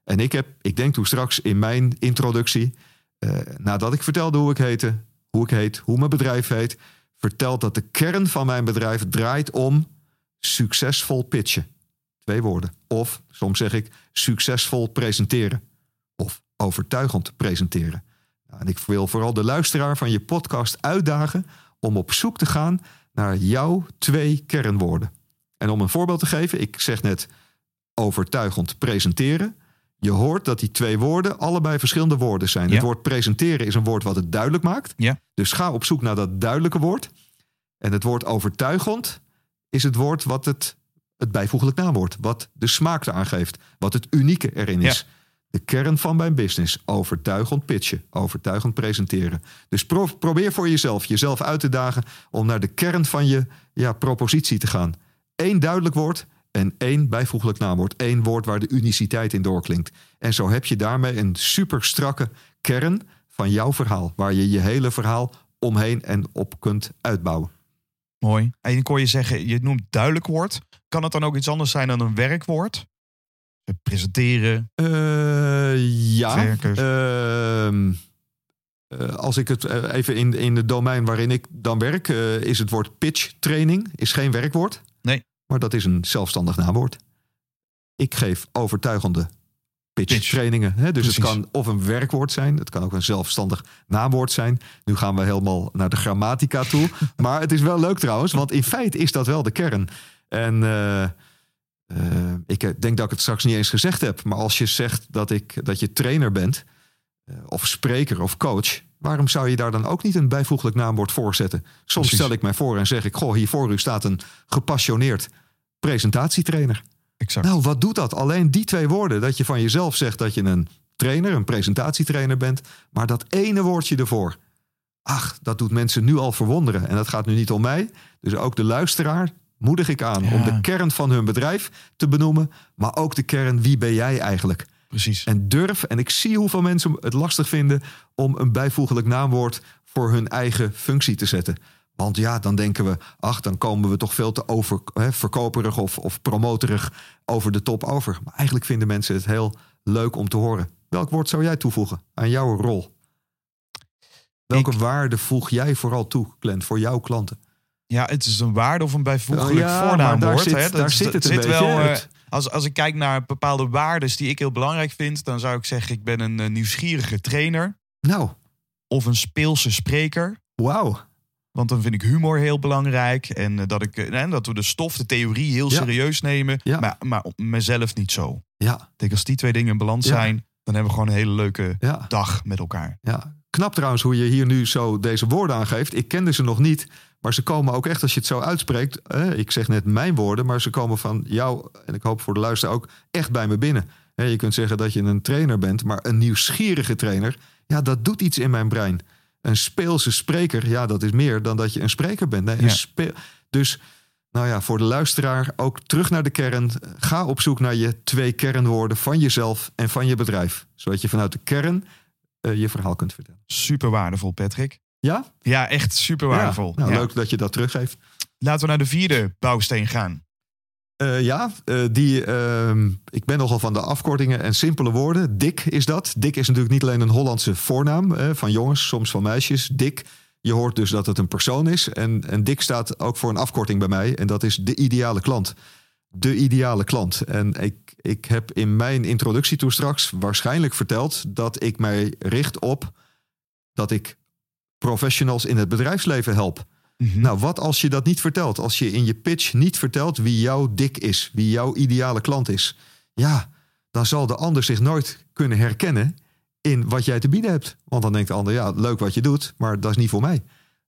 En ik heb, ik denk toen straks in mijn introductie, eh, nadat ik vertelde hoe ik heette, hoe ik heet, hoe mijn bedrijf heet, verteld dat de kern van mijn bedrijf draait om succesvol pitchen. Twee woorden. Of soms zeg ik succesvol presenteren. Of overtuigend presenteren. En ik wil vooral de luisteraar van je podcast uitdagen om op zoek te gaan naar jouw twee kernwoorden. En om een voorbeeld te geven, ik zeg net overtuigend presenteren. Je hoort dat die twee woorden allebei verschillende woorden zijn.
Ja.
Het woord presenteren is een woord wat het duidelijk maakt.
Ja.
Dus ga op zoek naar dat duidelijke woord. En het woord overtuigend is het woord wat het, het bijvoeglijk naamwoord. Wat de smaak eraan geeft. Wat het unieke erin is. De kern van mijn business. Overtuigend pitchen. Overtuigend presenteren. Dus pro- probeer voor jezelf jezelf uit te dagen om naar de kern van je ja, propositie te gaan. Eén duidelijk woord en één bijvoeglijk naamwoord. Eén woord waar de uniciteit in doorklinkt. En zo heb je daarmee een super strakke kern van jouw verhaal. Waar je je hele verhaal omheen en op kunt uitbouwen.
Mooi. En ik hoor je zeggen, je noemt duidelijk woord. Kan het dan ook iets anders zijn dan een werkwoord? Presenteren.
Eh, ja. Ehm, eh, als ik het eh, even in, in het domein waarin ik dan werk, is het woord pitch training is geen werkwoord.
Nee.
Maar dat is een zelfstandig naamwoord. Ik geef overtuigende pitch,
Pitch.
Dus
Precies.
het kan of een werkwoord zijn, het kan ook een zelfstandig naamwoord zijn. Nu gaan we helemaal naar de grammatica toe. *laughs* maar het is wel leuk trouwens, want in feite is dat wel de kern. En eh, eh, ik eh, denk dat ik het straks niet eens gezegd heb. Maar als je zegt dat, ik, dat je trainer bent, of spreker of coach, waarom zou je daar dan ook niet een bijvoeglijk naamwoord voor zetten? Soms
Precies.
stel ik mij voor en zeg ik: Goh, hier voor u staat een gepassioneerd presentatietrainer.
Exact.
Nou, wat doet dat? Alleen die twee woorden. Dat je van jezelf zegt dat je een trainer, een presentatietrainer bent. Maar dat ene woordje ervoor. Ach, dat doet mensen nu al verwonderen. En dat gaat nu niet om mij. Dus ook de luisteraar moedig ik aan
Ja.
om de kern van hun bedrijf te benoemen. Maar ook de kern, wie ben jij eigenlijk?
Precies.
En durf, en ik zie hoeveel mensen het lastig vinden om een bijvoeglijk naamwoord voor hun eigen functie te zetten. Want ja, dan denken we, ach, dan komen we toch veel te over, hè, verkoperig of, of promoterig over de top over. Maar eigenlijk vinden mensen het heel leuk om te horen. Welk woord zou jij toevoegen aan jouw rol? Welke
Ik-
waarde voeg jij vooral toe, Glenn, voor jouw klanten?
Ja, het is een waarde of een bijvoeglijk
Ja, maar
voornaamwoord.
daar zit-
hè. Dat-
daar zit het een beetje
wel. eh,
uit.
Als, als ik kijk naar bepaalde waarden die ik heel belangrijk vind, dan zou ik zeggen: ik ben een eh, nieuwsgierige trainer
Nou,
of een speelse spreker.
wauw.
Want dan vind ik humor heel belangrijk. En eh, dat, ik, eh, en dat we de stof, de theorie heel
Ja.
serieus nemen.
Ja.
Maar, maar mezelf niet zo. Ik
Ja,
denk als die twee dingen in balans
Ja.
zijn, dan hebben we gewoon een hele leuke dag met elkaar.
Ja, knap trouwens hoe je hier nu zo deze woorden aangeeft. Ik kende ze nog niet, maar ze komen ook echt als je het zo uitspreekt. Eh, ik zeg net mijn woorden, maar ze komen van jou en ik hoop voor de luisteraar ook echt bij me binnen. Je kunt zeggen dat je een trainer bent, maar een nieuwsgierige trainer, ja, dat doet iets in mijn brein. Een speelse spreker, ja, dat is meer dan dat je een spreker bent. Nee, een
Ja.
dus, nou ja, voor de luisteraar ook terug naar de kern. Ga op zoek naar je twee kernwoorden van jezelf en van je bedrijf, zodat je vanuit de kern eh, je verhaal kunt vertellen.
Super waardevol, Patrick.
Ja?
Ja, echt super waardevol.
Ja, nou. Leuk dat je dat teruggeeft.
Laten we naar de vierde bouwsteen gaan.
Eh, ja, eh, die, ehm, ik ben nogal van de afkortingen en simpele woorden. Dick is dat. Dick is natuurlijk niet alleen een Hollandse voornaam van jongens, soms van meisjes. Dick, je hoort dus dat het een persoon is. En, en Dick staat ook voor een afkorting bij mij. En dat is de ideale klant. De ideale klant. En ik, ik heb in mijn introductie toen straks waarschijnlijk verteld dat ik mij richt op dat ik professionals in het bedrijfsleven help. Nou, wat als je dat niet vertelt? Als je in je pitch niet vertelt wie jouw dik is, wie jouw ideale klant is. Ja, dan zal de ander zich nooit kunnen herkennen in wat jij te bieden hebt. Want dan denkt de ander, ja, leuk wat je doet, maar dat is niet voor mij.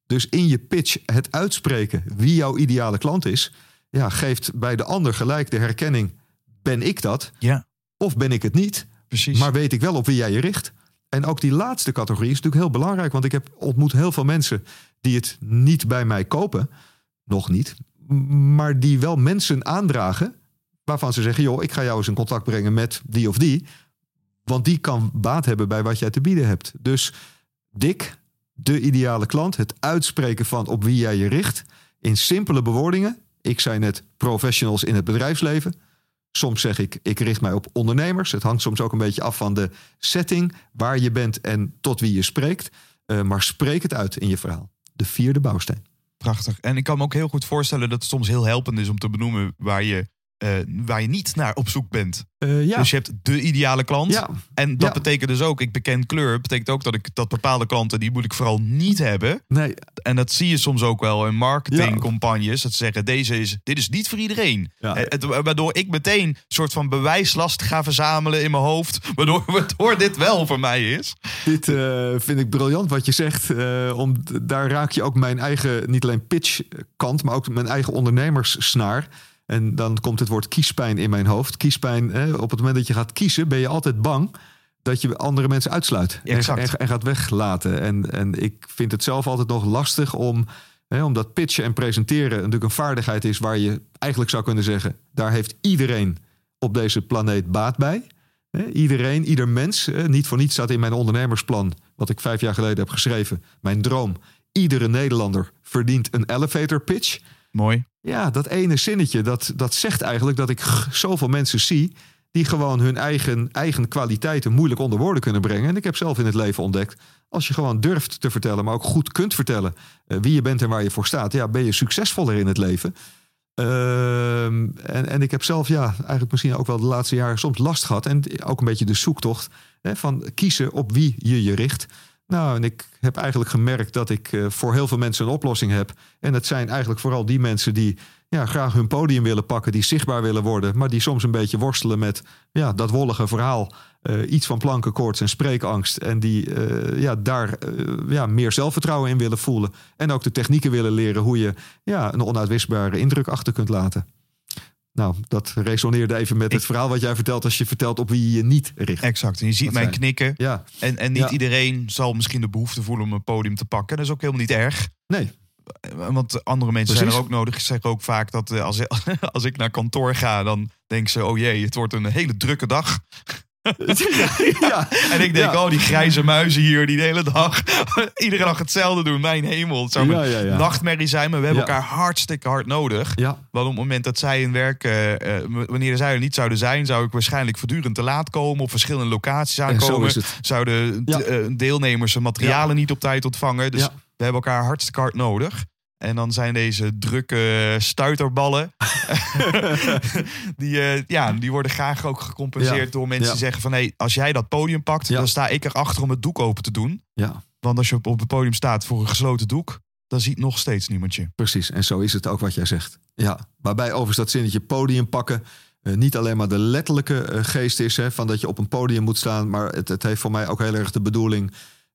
Dus in je pitch het uitspreken wie jouw ideale klant is, ja, geeft bij de ander gelijk de herkenning: ben ik dat?
Ja,
Of ben ik het niet?
precies.
Maar weet ik wel op wie jij je richt. En ook die laatste categorie is natuurlijk heel belangrijk. Want ik heb ontmoet heel veel mensen die het niet bij mij kopen. Nog niet. Maar die wel mensen aandragen. Waarvan ze zeggen, joh, ik ga jou eens in contact brengen met die of die. Want die kan baat hebben bij wat jij te bieden hebt. Dus dik, de ideale klant. Het uitspreken van op wie jij je richt. In simpele bewoordingen. Ik zei net professionals in het bedrijfsleven. Soms zeg ik, ik richt mij op ondernemers. Het hangt soms ook een beetje af van de setting, waar je bent en tot wie je spreekt. Eh, maar spreek het uit in je verhaal. De vierde bouwsteen.
Prachtig. En ik kan me ook heel goed voorstellen dat het soms heel helpend is om te benoemen waar je, eh, waar je niet naar op zoek bent.
Eh, ja.
Dus je hebt de ideale klant.
ja,
En dat
Ja.
betekent dus ook, ik beken kleur, betekent ook dat ik dat bepaalde klanten, die moet ik vooral niet hebben.
nee,
En dat zie je soms ook wel in marketingcampagnes. Dat ze zeggen, deze is, dit is niet voor iedereen.
Ja.
Eh, het- waardoor ik meteen een soort van bewijslast ga verzamelen in mijn hoofd. *laughs* Waardoor, waardoor dit wel voor mij is.
dit vind ik briljant wat je zegt. om, daar raak je ook mijn eigen, niet alleen pitchkant, maar ook mijn eigen ondernemerssnaar. En dan komt het woord kiespijn in mijn hoofd. Kiespijn, eh, op het moment dat je gaat kiezen, ben je altijd bang dat je andere mensen uitsluit. En,
Exact.
en, en gaat weglaten. En, en ik vind het zelf altijd nog lastig om, hè, omdat pitchen en presenteren natuurlijk een vaardigheid is waar je eigenlijk zou kunnen zeggen, daar heeft iedereen op deze planeet baat bij. Hè, Iedereen, ieder mens. hè, Niet voor niets staat in mijn ondernemersplan, wat ik vijf jaar geleden heb geschreven, mijn droom. Iedere Nederlander verdient een elevator pitch.
Mooi.
Ja, dat ene zinnetje, dat, dat zegt eigenlijk dat ik zoveel mensen zie... die gewoon hun eigen, eigen kwaliteiten moeilijk onder woorden kunnen brengen. En ik heb zelf in het leven ontdekt... als je gewoon durft te vertellen, maar ook goed kunt vertellen... eh, wie je bent en waar je voor staat... ja, ben je succesvoller in het leven. Ehm, en, en ik heb zelf, ja, eigenlijk misschien ook wel de laatste jaren... soms last gehad en ook een beetje de zoektocht... Hè, van kiezen op wie je je richt... Nou, en ik heb eigenlijk gemerkt dat ik eh, voor heel veel mensen een oplossing heb. En het zijn eigenlijk vooral die mensen die ja, graag hun podium willen pakken, die zichtbaar willen worden, maar die soms een beetje worstelen met ja, dat wollige verhaal. eh, iets van plankenkoorts en spreekangst. En die eh, ja, daar ja, meer zelfvertrouwen in willen voelen. En ook de technieken willen leren hoe je ja, een onuitwisbare indruk achter kunt laten. Nou, dat resoneerde even met het verhaal wat jij vertelt als je vertelt op wie je niet richt.
Exact. En je ziet
Dat
mij
zijn-
knikken.
Ja,
En, en niet
Ja.
iedereen zal misschien de behoefte voelen om een podium te pakken. Dat is ook helemaal niet erg.
nee,
Want andere mensen zijn er ook nodig. Ik zeg ook vaak dat eh, als, *laughs* als ik naar kantoor ga, dan denken ze: oh jee, het wordt een hele drukke dag. *laughs*
ja,
En ik denk:
Ja.
oh, die grijze muizen hier die de hele dag, *laughs* iedere dag hetzelfde doen. Mijn hemel, het zou
Ja,
een nachtmerrie zijn. Maar we hebben elkaar hartstikke hard nodig. Want op het moment dat zij in werk, eh, eh, wanneer zij er niet zouden zijn, zou ik waarschijnlijk voortdurend te laat komen. Op verschillende locaties
en
aankomen. Zouden eh, deelnemers hun materialen niet op tijd ontvangen. Dus we hebben elkaar hartstikke hard nodig. En dan zijn deze drukke stuiterballen. *laughs* die, eh, ja, die worden graag ook gecompenseerd
Ja.
door mensen
Ja.
die zeggen van... Hey, als jij dat podium pakt,
Ja.
dan sta ik erachter om het doek open te doen.
Ja,
Want als je op, op het podium staat voor een gesloten doek... dan ziet nog steeds niemand je.
precies. En zo is het ook wat jij zegt. Ja, waarbij overigens dat zinnetje podium pakken... eh, niet alleen maar de letterlijke eh, geest is... Hè, van dat je op een podium moet staan... maar het, het heeft voor mij ook heel erg de bedoeling...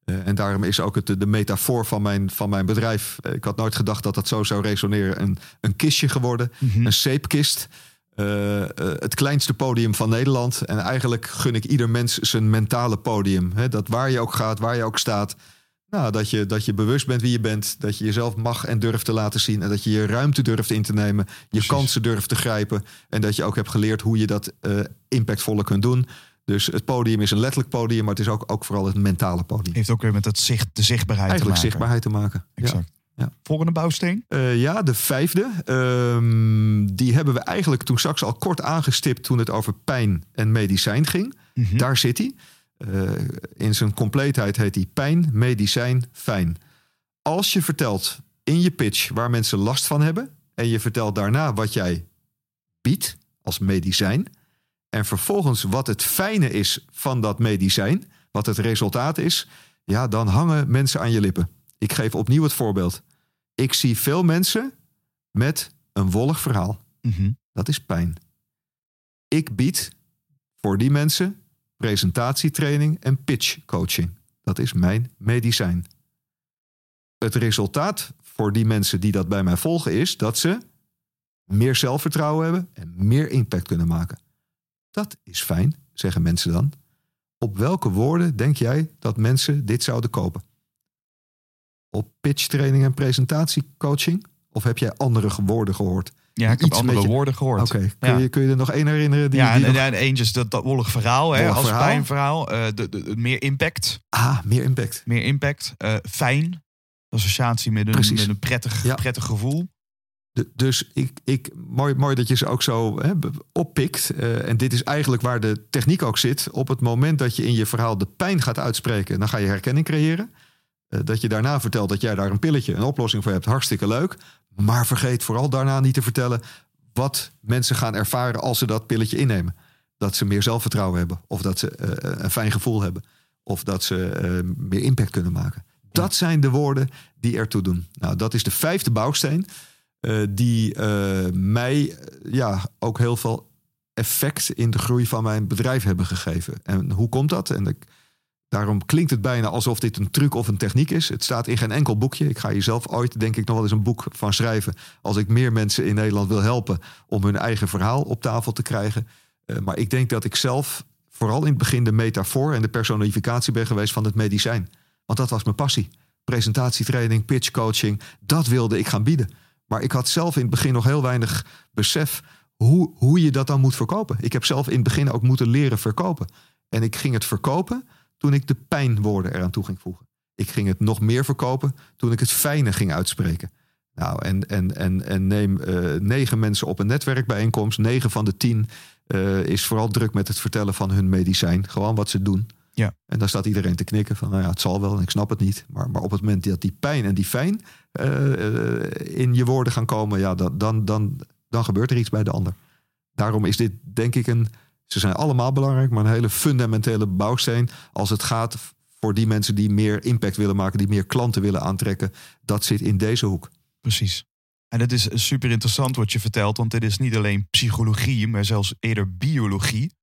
eh, en daarom is ook het, de metafoor van mijn, van mijn bedrijf... eh, ik had nooit gedacht dat dat zo zou resoneren... een, een kistje geworden, een zeepkist... eh, het kleinste podium van Nederland. En eigenlijk gun ik ieder mens zijn mentale podium. Dat waar je ook gaat, waar je ook staat... Nou, dat je, dat je bewust bent wie je bent. Dat je jezelf mag en durft te laten zien. En dat je je ruimte durft in te nemen. Je
Precies.
kansen durft te grijpen. En dat je ook hebt geleerd hoe je dat eh, impactvoller kunt doen. Dus het podium is een letterlijk podium. Maar het is ook, ook vooral het mentale podium.
Heeft ook weer met het zicht, de zichtbaarheid
Eigenlijk
te maken.
zichtbaarheid te maken.
Exact.
Ja.
Volgende bouwsteen?
Eh, ja, de vijfde. Ehm, die hebben we eigenlijk toen straks al kort aangestipt toen het over pijn en medicijn ging.
Mhm.
Daar zit hij. Eh, in zijn compleetheid heet hij pijn, medicijn, fijn. Als je vertelt in je pitch waar mensen last van hebben en je vertelt daarna wat jij biedt als medicijn en vervolgens wat het fijne is van dat medicijn, wat het resultaat is, ja, dan hangen mensen aan je lippen. Ik geef opnieuw het voorbeeld. Ik zie veel mensen met een wollig verhaal.
Mhm.
Dat is pijn. Ik bied voor die mensen presentatietraining en pitch coaching. Dat is mijn medicijn. Het resultaat voor die mensen die dat bij mij volgen is dat ze meer zelfvertrouwen hebben en meer impact kunnen maken. Dat is fijn, zeggen mensen dan. Op welke woorden denk jij dat mensen dit zouden kopen? Op pitchtraining en presentatiecoaching? Of heb jij andere woorden gehoord?
Ja, ik heb
Iets
andere woorden gehoord.
Oké, kun,
Ja.
je, kun je er nog één herinneren? Die,
ja,
die
en,
nog-
en eentje is dat, dat wollig verhaal, hè, als
verhaal.
pijnverhaal. Eh, de, de, de- meer impact.
Ah, meer impact.
Meer impact. Eh, fijn. Associatie met een, met een prettig,
Ja.
prettig gevoel.
Dus ik, ik, mooi, mooi dat je ze ook zo hè, oppikt. Eh, en dit is eigenlijk waar de techniek ook zit. Op het moment dat je in je verhaal de pijn gaat uitspreken, dan ga je herkenning creëren. Eh, dat je daarna vertelt dat jij daar een pilletje, een oplossing voor hebt. Hartstikke leuk. Maar vergeet vooral daarna niet te vertellen wat mensen gaan ervaren als ze dat pilletje innemen. Dat ze meer zelfvertrouwen hebben. Of dat ze eh, een fijn gevoel hebben. Of dat ze meer impact kunnen maken. Dat zijn de woorden die ertoe doen. Nou, dat is de vijfde bouwsteen. Eh, die eh, mij ja, ook heel veel effect in de groei van mijn bedrijf hebben gegeven. En hoe komt dat? En daarom klinkt het bijna alsof dit een truc of een techniek is. Het staat in geen enkel boekje. Ik ga hier zelf ooit, denk ik, nog wel eens een boek van schrijven. Als ik meer mensen in Nederland wil helpen om hun eigen verhaal op tafel te krijgen. Eh, maar ik denk dat ik zelf vooral in het begin de metafoor en de personificatie ben geweest van het medicijn. Want dat was mijn passie. Presentatietraining, pitchcoaching, dat wilde ik gaan bieden. Maar ik had zelf in het begin nog heel weinig besef hoe, hoe je dat dan moet verkopen. Ik heb zelf in het begin ook moeten leren verkopen. En ik ging het verkopen toen ik de pijnwoorden eraan toe ging voegen. Ik ging het nog meer verkopen toen ik het fijne ging uitspreken. Nou, en, en, en, en neem eh, negen mensen op een netwerkbijeenkomst. Negen van de tien eh, is vooral druk met het vertellen van hun medicijn. Gewoon wat ze doen.
Ja.
En dan staat iedereen te knikken van, nou ja, het zal wel en ik snap het niet. Maar, maar op het moment dat die pijn en die fijn eh, eh, in je woorden gaan komen, ja, dat, dan, dan, dan gebeurt er iets bij de ander. Daarom is dit denk ik een, ze zijn allemaal belangrijk, maar een hele fundamentele bouwsteen als het gaat voor die mensen die meer impact willen maken, die meer klanten willen aantrekken. Dat zit in deze hoek.
Precies. En het is super interessant wat je vertelt, want dit is niet alleen psychologie, maar zelfs eerder biologie.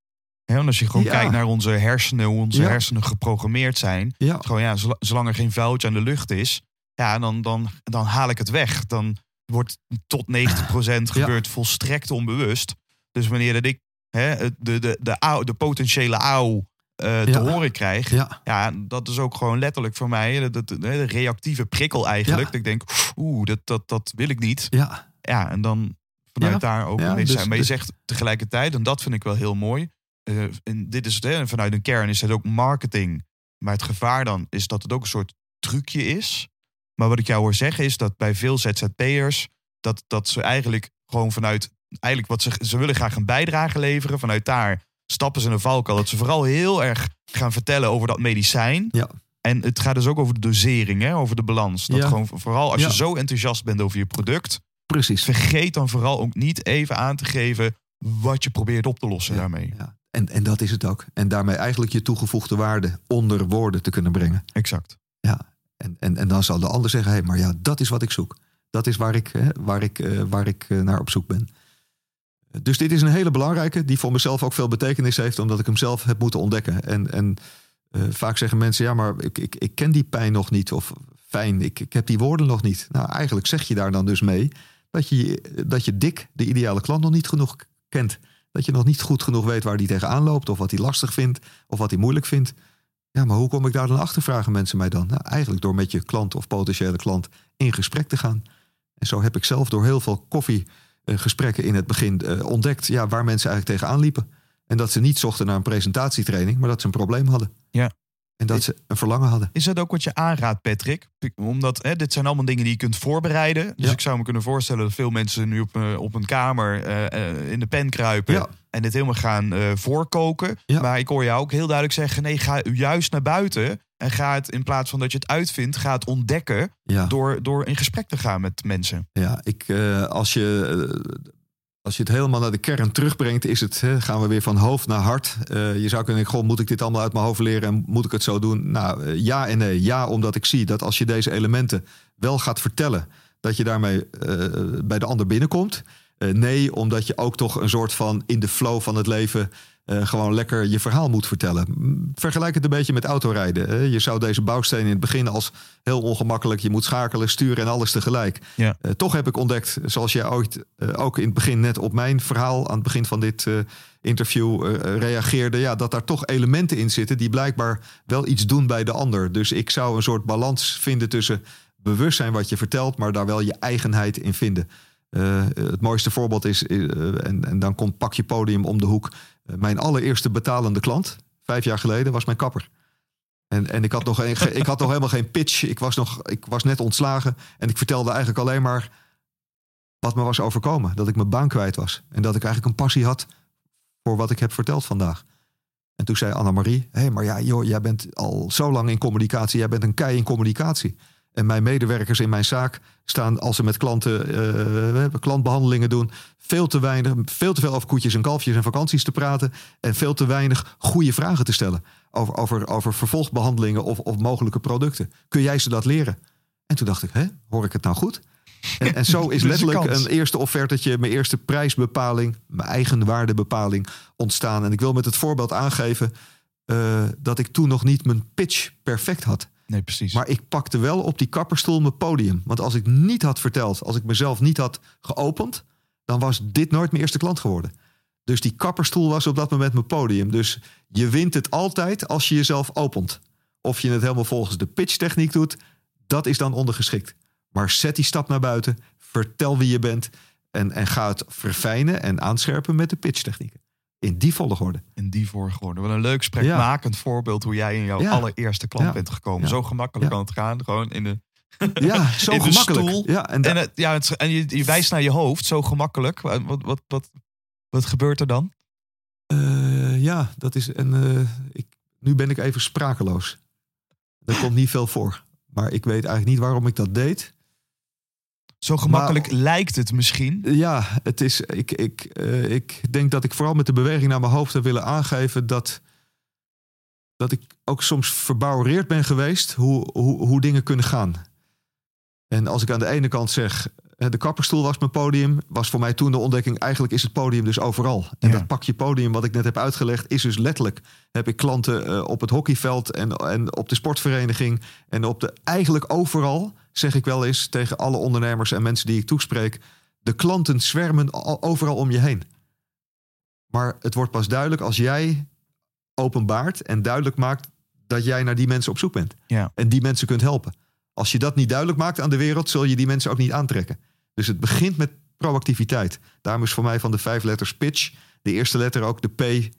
Want als je gewoon
Ja.
kijkt naar onze hersenen, hoe onze
Ja.
hersenen geprogrammeerd zijn.
Ja,
Gewoon ja, zol- zolang er geen vuiltje aan de lucht is, ja, dan, dan, dan haal ik het weg. Dan wordt tot 90% *laughs* gebeurt volstrekt onbewust. Dus wanneer dat ik hè, de, de, de, au- de potentiële auw eh, te
Ja.
horen krijg,
ja,
ja, dat is ook gewoon letterlijk voor mij de, de, de, de reactieve prikkel eigenlijk.
Ja.
Dat ik denk, oeh, dat, dat, dat wil ik niet.
ja,
Ja, en dan vanuit
Ja.
daar ook
Ja,
medicijn.
dus-
maar je
dus-
zegt tegelijkertijd, en dat vind ik wel heel mooi. Eh, en dit is het, hè, vanuit een kern is het ook marketing. Maar het gevaar dan is dat het ook een soort trucje is. Maar wat ik jou hoor zeggen is dat bij veel ZZP'ers... Dat, dat ze eigenlijk gewoon vanuit... Eigenlijk wat ze, ze willen graag een bijdrage leveren. Vanuit daar stappen ze in een valkuil. Dat ze vooral heel erg gaan vertellen over dat medicijn.
Ja.
En het gaat dus ook over de dosering, hè, over de balans. Dat
Ja.
gewoon vooral als
Ja.
je zo enthousiast bent over je product...
precies.
Vergeet dan vooral ook niet even aan te geven wat je probeert op te lossen
Ja,
daarmee.
En, en dat is het ook. En daarmee eigenlijk je toegevoegde waarde onder woorden te kunnen brengen.
Exact.
Ja. En, en, en dan zal de ander zeggen: hé, maar ja, dat is wat ik zoek. Dat is waar ik, hè, waar ik, eh, waar ik eh, naar op zoek ben. Dus dit is een hele belangrijke, die voor mezelf ook veel betekenis heeft, omdat ik hem zelf heb moeten ontdekken. En, en eh, vaak zeggen mensen: ja, maar ik, ik, ik ken die pijn nog niet. Of fijn, ik, ik heb die woorden nog niet. Nou, eigenlijk zeg je daar dan dus mee dat je, dat je dik de ideale klant nog niet genoeg kent. Dat je nog niet goed genoeg weet waar die tegenaan loopt, of wat hij lastig vindt, of wat hij moeilijk vindt. Ja, maar hoe kom ik daar dan achter, vragen mensen mij dan? Nou, eigenlijk door met je klant of potentiële klant in gesprek te gaan. En zo heb ik zelf door heel veel koffiegesprekken in het begin eh, ontdekt ja, waar mensen eigenlijk tegenaan liepen. En dat ze niet zochten naar een presentatietraining, maar dat ze een probleem hadden. En dat ze een verlangen hadden.
Is dat ook wat je aanraadt, Patrick? Omdat hè, dit zijn allemaal dingen die je kunt voorbereiden. Dus
Ja.
ik zou me kunnen voorstellen dat veel mensen nu op, eh, op een kamer eh, eh, in de pen kruipen.
Ja.
En dit helemaal gaan voorkoken.
Ja.
Maar ik hoor jou ook heel duidelijk zeggen: nee, ga juist naar buiten. En ga het in plaats van dat je het uitvindt, ga het ontdekken. Door, door in gesprek te gaan met mensen.
Ja, ik, als, je, als je het helemaal naar de kern terugbrengt, is het, hè, gaan we weer van hoofd naar hart. Eh, je zou kunnen denken, goh, moet ik dit allemaal uit mijn hoofd leren en moet ik het zo doen? Nou, eh, ja en nee. Ja, omdat ik zie dat als je deze elementen wel gaat vertellen, dat je daarmee eh, bij de ander binnenkomt. Nee, omdat je ook toch een soort van in de flow van het leven eh, gewoon lekker je verhaal moet vertellen. Vergelijk het een beetje met autorijden. hè. Je zou deze bouwsteen in het begin als heel ongemakkelijk. Je moet schakelen, sturen en alles tegelijk.
Ja.
Eh, toch heb ik ontdekt, zoals jij ooit eh, ook in het begin net op mijn verhaal aan het begin van dit interview reageerde, ja, dat daar toch elementen in zitten die blijkbaar wel iets doen bij de ander. Dus ik zou een soort balans vinden tussen bewustzijn wat je vertelt, maar daar wel je eigenheid in vinden. Het mooiste voorbeeld is, en, en dan komt Pak je Podium om de hoek. Eh, mijn allereerste betalende klant, vijf jaar geleden, was mijn kapper. En, en ik, had nog een, ik had nog helemaal geen pitch. Ik was, nog, ik was net ontslagen. En ik vertelde eigenlijk alleen maar wat me was overkomen. Dat ik mijn baan kwijt was. En dat ik eigenlijk een passie had voor wat ik heb verteld vandaag. En toen zei Annemarie, hé, maar ja, joh, jij bent al zo lang in communicatie. Jij bent een kei in communicatie. En mijn medewerkers in mijn zaak staan, als ze met klanten eh, klantbehandelingen doen, veel te weinig, veel te veel over koetjes en kalfjes en vakanties te praten. En veel te weinig goede vragen te stellen over, over, over vervolgbehandelingen of, of mogelijke producten. Kun jij ze dat leren? En toen dacht ik, hè, hoor ik het nou goed? En, en zo *laughs* is letterlijk een eerste offertetje, mijn eerste prijsbepaling, mijn eigen waardebepaling ontstaan. En ik wil met het voorbeeld aangeven eh, dat ik toen nog niet mijn pitch perfect had.
Nee, precies.
Maar ik pakte wel op die kapperstoel mijn podium. Want als ik niet had verteld, als ik mezelf niet had geopend, dan was dit nooit mijn eerste klant geworden. Dus die kapperstoel was op dat moment mijn podium. Dus je wint het altijd als je jezelf opent. Of je het helemaal volgens de pitchtechniek doet, dat is dan ondergeschikt. Maar zet die stap naar buiten, vertel wie je bent en, en ga het verfijnen en aanscherpen met de pitchtechnieken. In die volgorde.
in die volgorde. Wat een leuk sprekmakend voorbeeld hoe jij in jouw
Ja.
allereerste klant
Ja.
bent gekomen. Zo gemakkelijk kan het gaan. Gewoon in de,
Ja, *laughs* zo
in de
gemakkelijk.
stoel.
Ja, en,
En, het, ja, het, en je, je wijst naar je hoofd, zo gemakkelijk. Wat, wat, wat, wat gebeurt er dan?
Eh, ja, dat is. En eh, ik, nu ben ik even sprakeloos. Er komt niet veel voor. Maar ik weet eigenlijk niet waarom ik dat deed.
Zo gemakkelijk lijkt het misschien.
Ja, het is. Ik, ik, eh, ik denk dat ik vooral met de beweging naar mijn hoofd heb willen aangeven dat. Dat ik ook soms verbouwereerd ben geweest hoe, hoe, hoe dingen kunnen gaan. En als ik aan de ene kant zeg, de kapperstoel was mijn podium, was voor mij toen de ontdekking, eigenlijk is het podium dus overal. En
Ja.
dat pakje podium wat ik net heb uitgelegd, is dus letterlijk, heb ik klanten eh, op het hockeyveld en, en op de sportvereniging en op de, eigenlijk overal, zeg ik wel eens tegen alle ondernemers en mensen die ik toespreek, de klanten zwermen al- overal om je heen. Maar het wordt pas duidelijk als jij openbaart en duidelijk maakt dat jij naar die mensen op zoek bent.
Ja.
En die mensen kunt helpen. Als je dat niet duidelijk maakt aan de wereld, zul je die mensen ook niet aantrekken. Dus het begint met proactiviteit. Daarom is voor mij van de vijf letters pitch de eerste letter ook de P.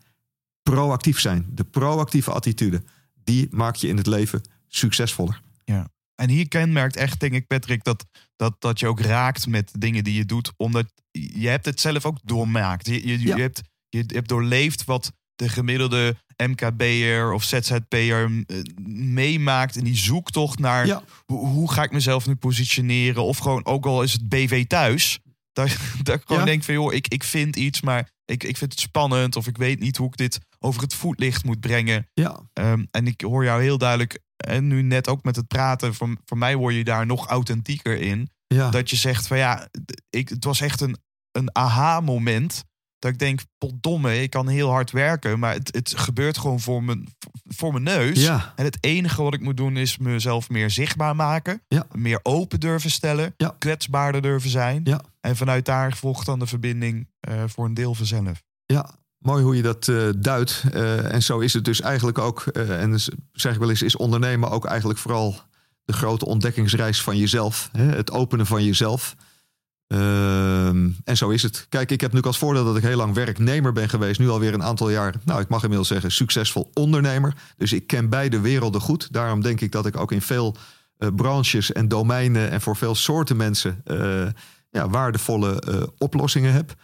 Proactief zijn. De proactieve attitude. Die maakt je in het leven succesvoller.
En hier kenmerkt echt, denk ik, Patrick, dat, dat, dat je ook raakt met dingen die je doet. Omdat je hebt het zelf ook doormaakt. Je, je,
Ja.
je, hebt, je hebt doorleefd wat de gemiddelde MKB'er of ZZP'er eh, meemaakt. En die zoektocht naar
Ja.
hoe, hoe ga ik mezelf nu positioneren. Of gewoon, ook al is het BV thuis. *laughs* Dat, dat ik gewoon
Ja.
denk van, joh, ik, ik vind iets, maar ik, ik vind het spannend. Of ik weet niet hoe ik dit over het voetlicht moet brengen.
Ja,
Ehm, en ik hoor jou heel duidelijk, en nu net ook met het praten, voor, voor mij word je daar nog authentieker in.
ja.
Dat je zegt van ja, ik, het was echt een, een aha-moment. Dat ik denk, potdomme, ik kan heel hard werken, maar het, het gebeurt gewoon voor mijn, voor mijn neus.
ja.
En het enige wat ik moet doen is mezelf meer zichtbaar maken.
Ja.
Meer open durven stellen.
Ja.
Kwetsbaarder durven zijn.
Ja.
En vanuit daar volgt dan de verbinding eh, voor een deel vanzelf.
Ja, mooi hoe je dat eh, duidt. Eh, en zo is het dus eigenlijk ook, eh, en dus zeg ik wel eens, is ondernemen ook eigenlijk vooral de grote ontdekkingsreis van jezelf. Hè? Het openen van jezelf. Ehm, en zo is het. Kijk, ik heb nu als voordeel dat ik heel lang werknemer ben geweest. Nu alweer een aantal jaar, nou, ik mag inmiddels zeggen, succesvol ondernemer. Dus ik ken beide werelden goed. Daarom denk ik dat ik ook in veel branches en domeinen en voor veel soorten mensen ja, waardevolle oplossingen heb.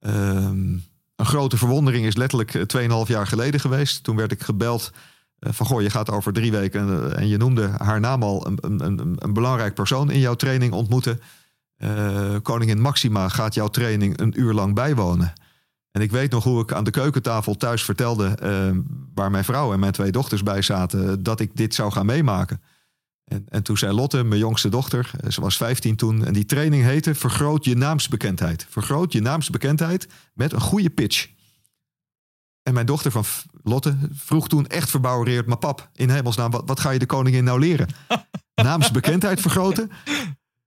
Ehm, een grote verwondering is letterlijk eh, 2,5 jaar geleden geweest. Toen werd ik gebeld eh, van goh, je gaat over drie weken eh, en je noemde haar naam al een, een, een, belangrijk persoon in jouw training ontmoeten. Eh, koningin Maxima gaat jouw training een uur lang bijwonen. En ik weet nog hoe ik aan de keukentafel thuis vertelde, eh, waar mijn vrouw en mijn twee dochters bij zaten, dat ik dit zou gaan meemaken. En, en toen zei Lotte, mijn jongste dochter, eh, ze was 15 toen, en die training heette Vergroot je naamsbekendheid. Vergroot je naamsbekendheid met een goede pitch. En mijn dochter van Lotte vroeg toen echt verbouwereerd, maar pap, in hemelsnaam, wat, wat ga je de koningin nou leren? *laughs* Naamsbekendheid vergroten?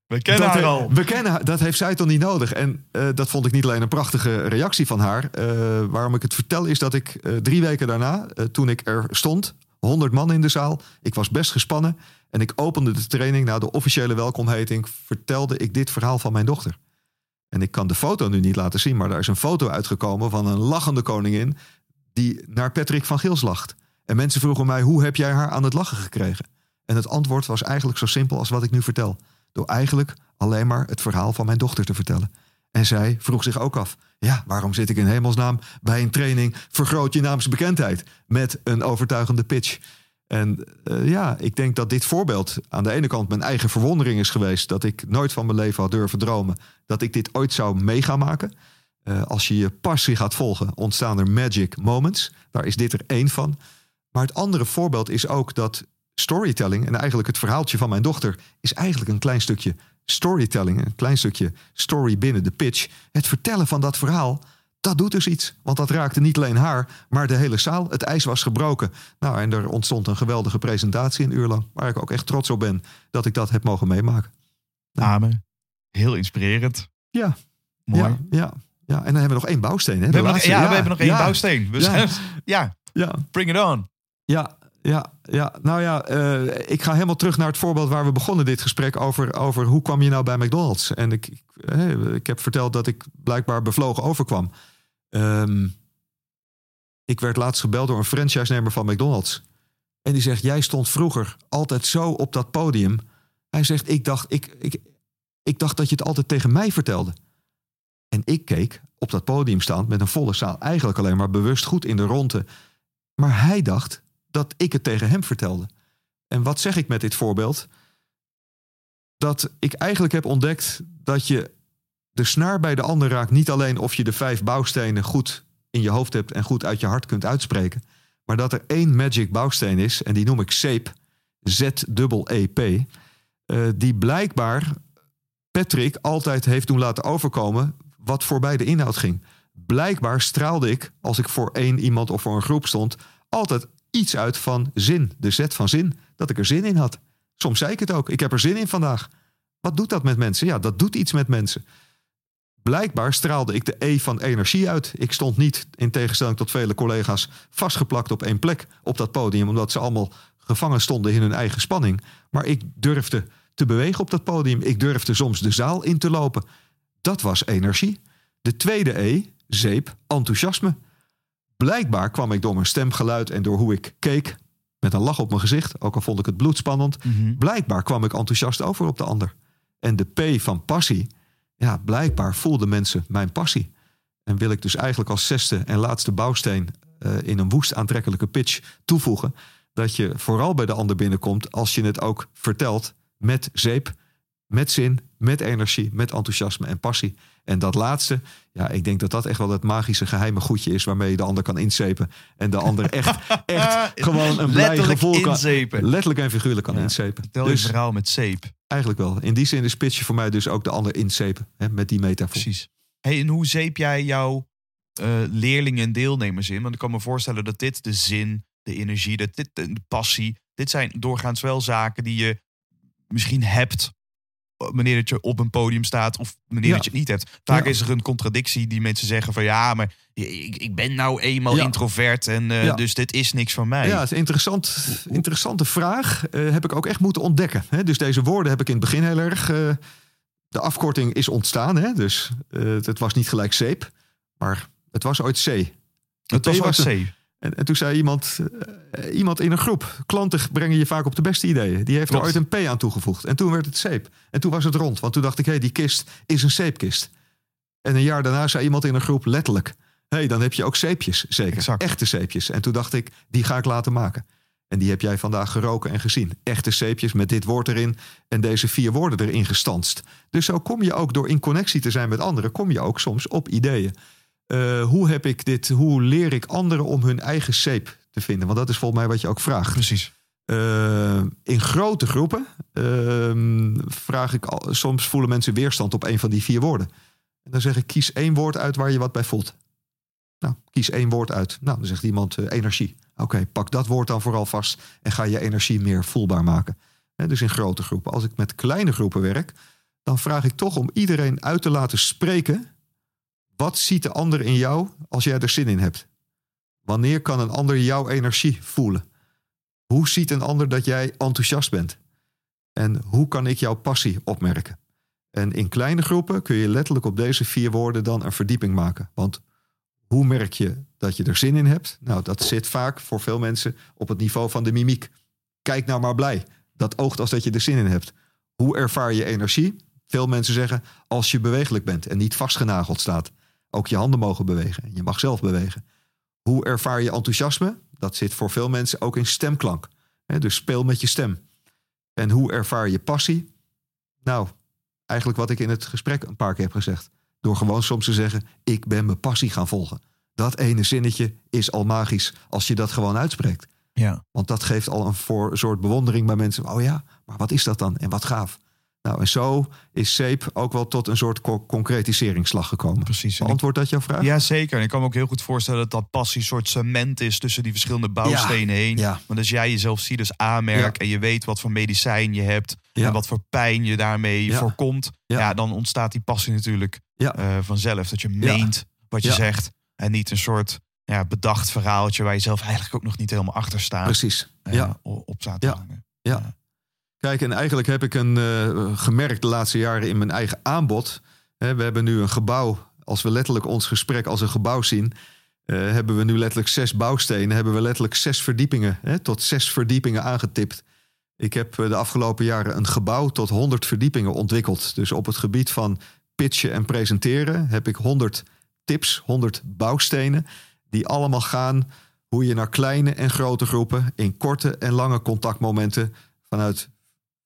We kennen
dat
haar al.
We kennen. Dat heeft zij toch niet nodig. En eh, dat vond ik niet alleen een prachtige reactie van haar. Eh, waarom ik het vertel is dat ik drie weken daarna, toen ik er stond, 100 man in de zaal, ik was best gespannen en ik opende de training na de officiële welkomheting, vertelde ik dit verhaal van mijn dochter. En ik kan de foto nu niet laten zien, maar daar is een foto uitgekomen van een lachende koningin die naar Patrick van Gils lacht. En mensen vroegen mij, hoe heb jij haar aan het lachen gekregen? En het antwoord was eigenlijk zo simpel als wat ik nu vertel. Door eigenlijk alleen maar het verhaal van mijn dochter te vertellen. En zij vroeg zich ook af: ja, waarom zit ik in hemelsnaam bij een training vergroot je naamsbekendheid met een overtuigende pitch? En eh, ja, ik denk dat dit voorbeeld aan de ene kant mijn eigen verwondering is geweest dat ik nooit van mijn leven had durven dromen dat ik dit ooit zou mee gaan maken. Eh, als je je passie gaat volgen, ontstaan er magic moments. Daar is dit er één van. Maar het andere voorbeeld is ook dat storytelling, en eigenlijk het verhaaltje van mijn dochter, is eigenlijk een klein stukje storytelling, een klein stukje story binnen de pitch. Het vertellen van dat verhaal, dat doet dus iets. Want dat raakte niet alleen haar, maar de hele zaal. Het ijs was gebroken. Nou, en er ontstond een geweldige presentatie een uur lang. Waar ik ook echt trots op ben dat ik dat heb mogen meemaken.
Amen. Heel inspirerend.
Ja,
Mooi.
ja, ja. ja. En dan hebben we nog één bouwsteen. Hè?
We nog, ja, we hebben nog één
ja,
bouwsteen.
Ja.
ja, bring it on.
Ja, ja, ja. Nou ja, eh, ik ga helemaal terug naar het voorbeeld waar we begonnen dit gesprek over, over hoe kwam je nou bij McDonald's? En ik, ik, eh, ik heb verteld dat ik blijkbaar bevlogen overkwam. Ehm, ik werd laatst gebeld door een franchise-nemer van McDonald's. En die zegt, jij stond vroeger altijd zo op dat podium. Hij zegt, ik dacht, ik, ik, ik dacht dat je het altijd tegen mij vertelde. En ik keek op dat podium staand met een volle zaal. Eigenlijk alleen maar bewust goed in de ronde. Maar hij dacht dat ik het tegen hem vertelde. En wat zeg ik met dit voorbeeld? Dat ik eigenlijk heb ontdekt dat je de snaar bij de ander raakt. Niet alleen of je de vijf bouwstenen goed in je hoofd hebt en goed uit je hart kunt uitspreken. Maar dat er één magic bouwsteen is, en die noem ik SEEP. Z-E-E-P. eh, die blijkbaar Patrick altijd heeft doen laten overkomen wat voorbij de inhoud ging. Blijkbaar straalde ik, als ik voor één iemand of voor een groep stond, altijd iets uit van zin. De zet van zin, dat ik er zin in had. Soms zei ik het ook, ik heb er zin in vandaag. Wat doet dat met mensen? Ja, dat doet iets met mensen. Blijkbaar straalde ik de E van energie uit. Ik stond niet, in tegenstelling tot vele collega's, vastgeplakt op één plek op dat podium, omdat ze allemaal gevangen stonden in hun eigen spanning. Maar ik durfde te bewegen op dat podium. Ik durfde soms de zaal in te lopen. Dat was energie. De tweede E, zeep, enthousiasme. Blijkbaar kwam ik door mijn stemgeluid en door hoe ik keek, met een lach op mijn gezicht, ook al vond ik het bloedspannend, blijkbaar kwam ik enthousiast over op de ander. En de P van passie, ja, blijkbaar voelden mensen mijn passie. En wil ik dus eigenlijk als zesde en laatste bouwsteen eh, in een woest aantrekkelijke pitch toevoegen, dat je vooral bij de ander binnenkomt als je het ook vertelt met zeep, met zin, met energie, met enthousiasme en passie. En dat laatste, ja, ik denk dat dat echt wel het magische geheime goedje is waarmee je de ander kan inzepen. En de ander echt, *laughs* echt gewoon een blij
Letterlijk
gevoel kan.
inzepen.
Letterlijk en figuurlijk kan
Ja.
inzepen.
Tel je
Dus
verhaal met zeep.
eigenlijk wel. In die zin is pitchen voor mij dus ook de ander inzepen. Hè, met die metafoor.
Precies. Hey, en hoe zeep jij jouw eh, leerlingen en deelnemers in? Want ik kan me voorstellen dat dit de zin, de energie, dat dit de passie, dit zijn doorgaans wel zaken die je misschien hebt wanneer dat je op een podium staat of wanneer
Ja.
dat je het niet hebt. Vaak
Ja.
is er een contradictie die mensen zeggen van ja, maar ik, ik ben nou eenmaal
Ja.
introvert en eh, dus dit is niks van mij.
Ja, het is een interessant, interessante vraag. Eh, heb ik ook echt moeten ontdekken. Hè? Dus deze woorden heb ik in het begin heel erg. eh, de afkorting is ontstaan, hè? dus het was niet gelijk zeep, maar het was ooit C.
Het was
T
wel
was
C.
En, en toen zei iemand, eh, iemand in een groep: klanten brengen je vaak op de beste ideeën. Die heeft
Klopt.
er ooit een P aan toegevoegd. En toen werd het zeep. En toen was het rond. Want toen dacht ik: hé, die kist is een zeepkist. En een jaar daarna zei iemand in een groep letterlijk: hé, dan heb je ook zeepjes. Zeker.
Exact.
Echte zeepjes. En toen dacht ik: die ga ik laten maken. En die heb jij vandaag geroken en gezien. Echte zeepjes met dit woord erin en deze vier woorden erin gestanst. Dus zo kom je ook door in connectie te zijn met anderen, kom je ook soms op ideeën. Eh, hoe heb ik dit? Hoe leer ik anderen om hun eigen zeep te vinden? Want dat is volgens mij wat je ook vraagt.
Precies.
Eh, in grote groepen ehm, vraag ik al, soms voelen mensen weerstand op een van die vier woorden. En dan zeg ik kies één woord uit waar je wat bij voelt. Nou, kies één woord uit. Nou, dan zegt iemand eh, energie. Oké, pak dat woord dan vooral vast en ga je energie meer voelbaar maken. Dus in grote groepen. Als ik met kleine groepen werk, dan vraag ik toch om iedereen uit te laten spreken. Wat ziet de ander in jou als jij er zin in hebt? Wanneer kan een ander jouw energie voelen? Hoe ziet een ander dat jij enthousiast bent? En hoe kan ik jouw passie opmerken? En in kleine groepen kun je letterlijk op deze vier woorden dan een verdieping maken. Want hoe merk je dat je er zin in hebt? Nou, dat zit vaak voor veel mensen op het niveau van de mimiek. Kijk nou maar blij. Dat oogt als dat je er zin in hebt. Hoe ervaar je energie? Veel mensen zeggen als je bewegelijk bent en niet vastgenageld staat. Ook je handen mogen bewegen. Je mag zelf bewegen. Hoe ervaar je enthousiasme? Dat zit voor veel mensen ook in stemklank. Dus speel met je stem. En hoe ervaar je passie? Nou, eigenlijk wat ik in het gesprek een paar keer heb gezegd. Door gewoon soms te zeggen: Ik ben mijn passie gaan volgen. Dat ene zinnetje is al magisch als je dat gewoon uitspreekt.
Ja.
Want dat geeft al een voor, soort bewondering bij mensen. Oh ja, maar wat is dat dan? En wat gaaf. Nou, en zo is zeep ook wel tot een soort co- concretiseringsslag gekomen.
Precies.
Beantwoordt dat jouw vraag?
Ja, zeker. En ik kan me ook heel goed voorstellen dat dat passie een soort cement is tussen die verschillende bouwstenen heen.
ja.
Want als jij jezelf ziet als aanmerk
Ja.
en je weet wat voor medicijn je hebt en wat voor pijn je daarmee voorkomt, ja. Dan ontstaat die passie natuurlijk
Ja.
eh, vanzelf. Dat je meent wat je zegt en niet een soort ja, bedacht verhaaltje waar je zelf eigenlijk ook nog niet helemaal achter staat.
Precies.
eh,
ja.
op staat te hangen.
Ja. Kijk, en eigenlijk heb ik een, eh, gemerkt de laatste jaren in mijn eigen aanbod. Hè, we hebben nu een gebouw. Als we letterlijk ons gesprek als een gebouw zien, eh, hebben we nu letterlijk zes bouwstenen. Hebben we letterlijk zes verdiepingen, hè, tot zes verdiepingen aangetipt. Ik heb eh, de afgelopen jaren een gebouw tot 100 verdiepingen ontwikkeld. Dus op het gebied van pitchen en presenteren heb ik 100 tips, 100 bouwstenen. Die allemaal gaan hoe je naar kleine en grote groepen in korte en lange contactmomenten vanuit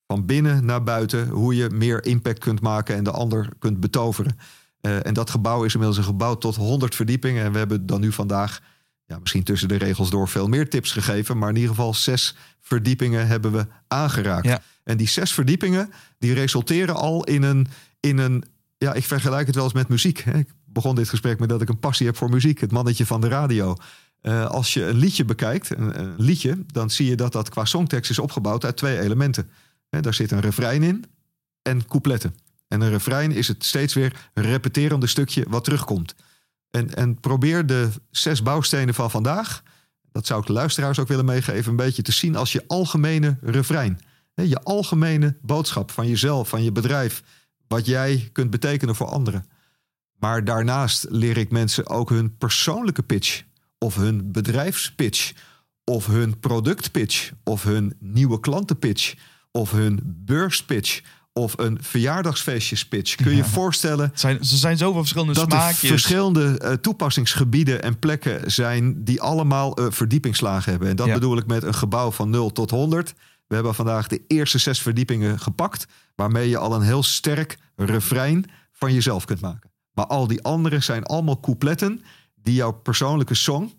van binnen naar buiten, hoe je meer impact kunt maken en de ander kunt betoveren. Eh, en dat gebouw is inmiddels een gebouw tot 100 verdiepingen. En we hebben dan nu vandaag, ja, misschien tussen de regels door, veel meer tips gegeven. Maar in ieder geval zes verdiepingen hebben we aangeraakt.
Ja.
En die zes verdiepingen, die resulteren al in een, in een ja, ik vergelijk het wel eens met muziek. Ik begon dit gesprek met dat ik een passie heb voor muziek. Het mannetje van de radio. Eh, als je een liedje bekijkt, een, een liedje, dan zie je dat dat qua songtekst is opgebouwd uit twee elementen. Daar zit een refrein in en coupletten. En een refrein is het steeds weer repeterende stukje wat terugkomt. En, en probeer de zes bouwstenen van vandaag, dat zou ik de luisteraars ook willen meegeven, een beetje te zien als je algemene refrein. Je algemene boodschap van jezelf, van je bedrijf, wat jij kunt betekenen voor anderen. Maar daarnaast leer ik mensen ook hun persoonlijke pitch, of hun bedrijfspitch, of hun productpitch, of hun nieuwe klantenpitch, of hun beurspitch, of een verjaardagsfeestjespitch. Kun je je voorstellen
zijn, ze zijn zoveel verschillende
dat er
smaakjes.
verschillende eh, toepassingsgebieden en plekken zijn die allemaal eh, verdiepingslagen hebben. En dat
Ja.
bedoel ik met een gebouw van 0 tot 100. We hebben vandaag de eerste zes verdiepingen gepakt, waarmee je al een heel sterk refrein van jezelf kunt maken. Maar al die andere zijn allemaal coupletten die jouw persoonlijke song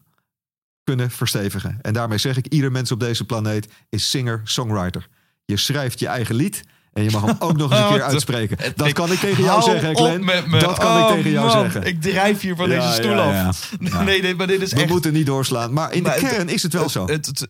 kunnen verstevigen. En daarmee zeg ik, ieder mens op deze planeet is singer-songwriter. Je schrijft je eigen lied en je mag hem ook nog eens een
Oh, *laughs*
keer uitspreken. Dat kan ik tegen jou zeggen, Glenn. Dat kan
Oh,
ik tegen jou zeggen.
Ik drijf hier van deze stoel af. *laughs* Nee, nee, maar dit is
We moeten niet doorslaan. Maar in de kern is het wel zo.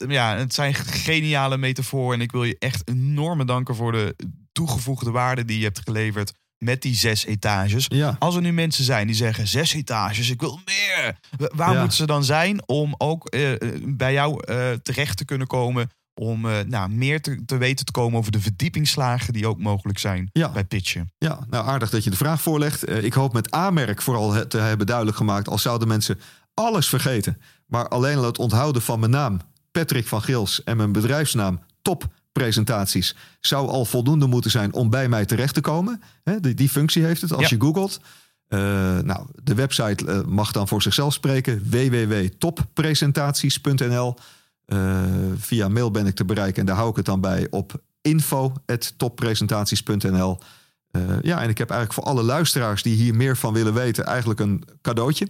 Ja, het zijn geniale metaforen. En ik wil je echt enorm bedanken voor de toegevoegde waarde die je hebt geleverd met die zes etages.
Ja.
Als er nu mensen zijn die zeggen zes etages, ik wil meer. Wa- Waar
Ja.
moeten ze dan zijn om ook eh, bij jou eh, terecht te kunnen komen om eh, nou, meer te, te weten te komen over de verdiepingsslagen die ook mogelijk zijn
Ja.
bij pitchen.
Ja, nou aardig dat je de vraag voorlegt. Eh, ik hoop met aanmerk vooral te hebben duidelijk gemaakt... als zouden mensen alles vergeten... maar alleen al het onthouden van mijn naam, Patrick van Gils... en mijn bedrijfsnaam, Top Presentaties... zou al voldoende moeten zijn om bij mij terecht te komen. Die, die functie heeft het als
Ja.
je googelt. Eh, nou, de website mag dan voor zichzelf spreken. www.toppresentaties.nl Eh, Via mail ben ik te bereiken en daar hou ik het dan bij op info.toppresentaties.nl eh, ja, en ik heb eigenlijk voor alle luisteraars die hier meer van willen weten, eigenlijk een cadeautje.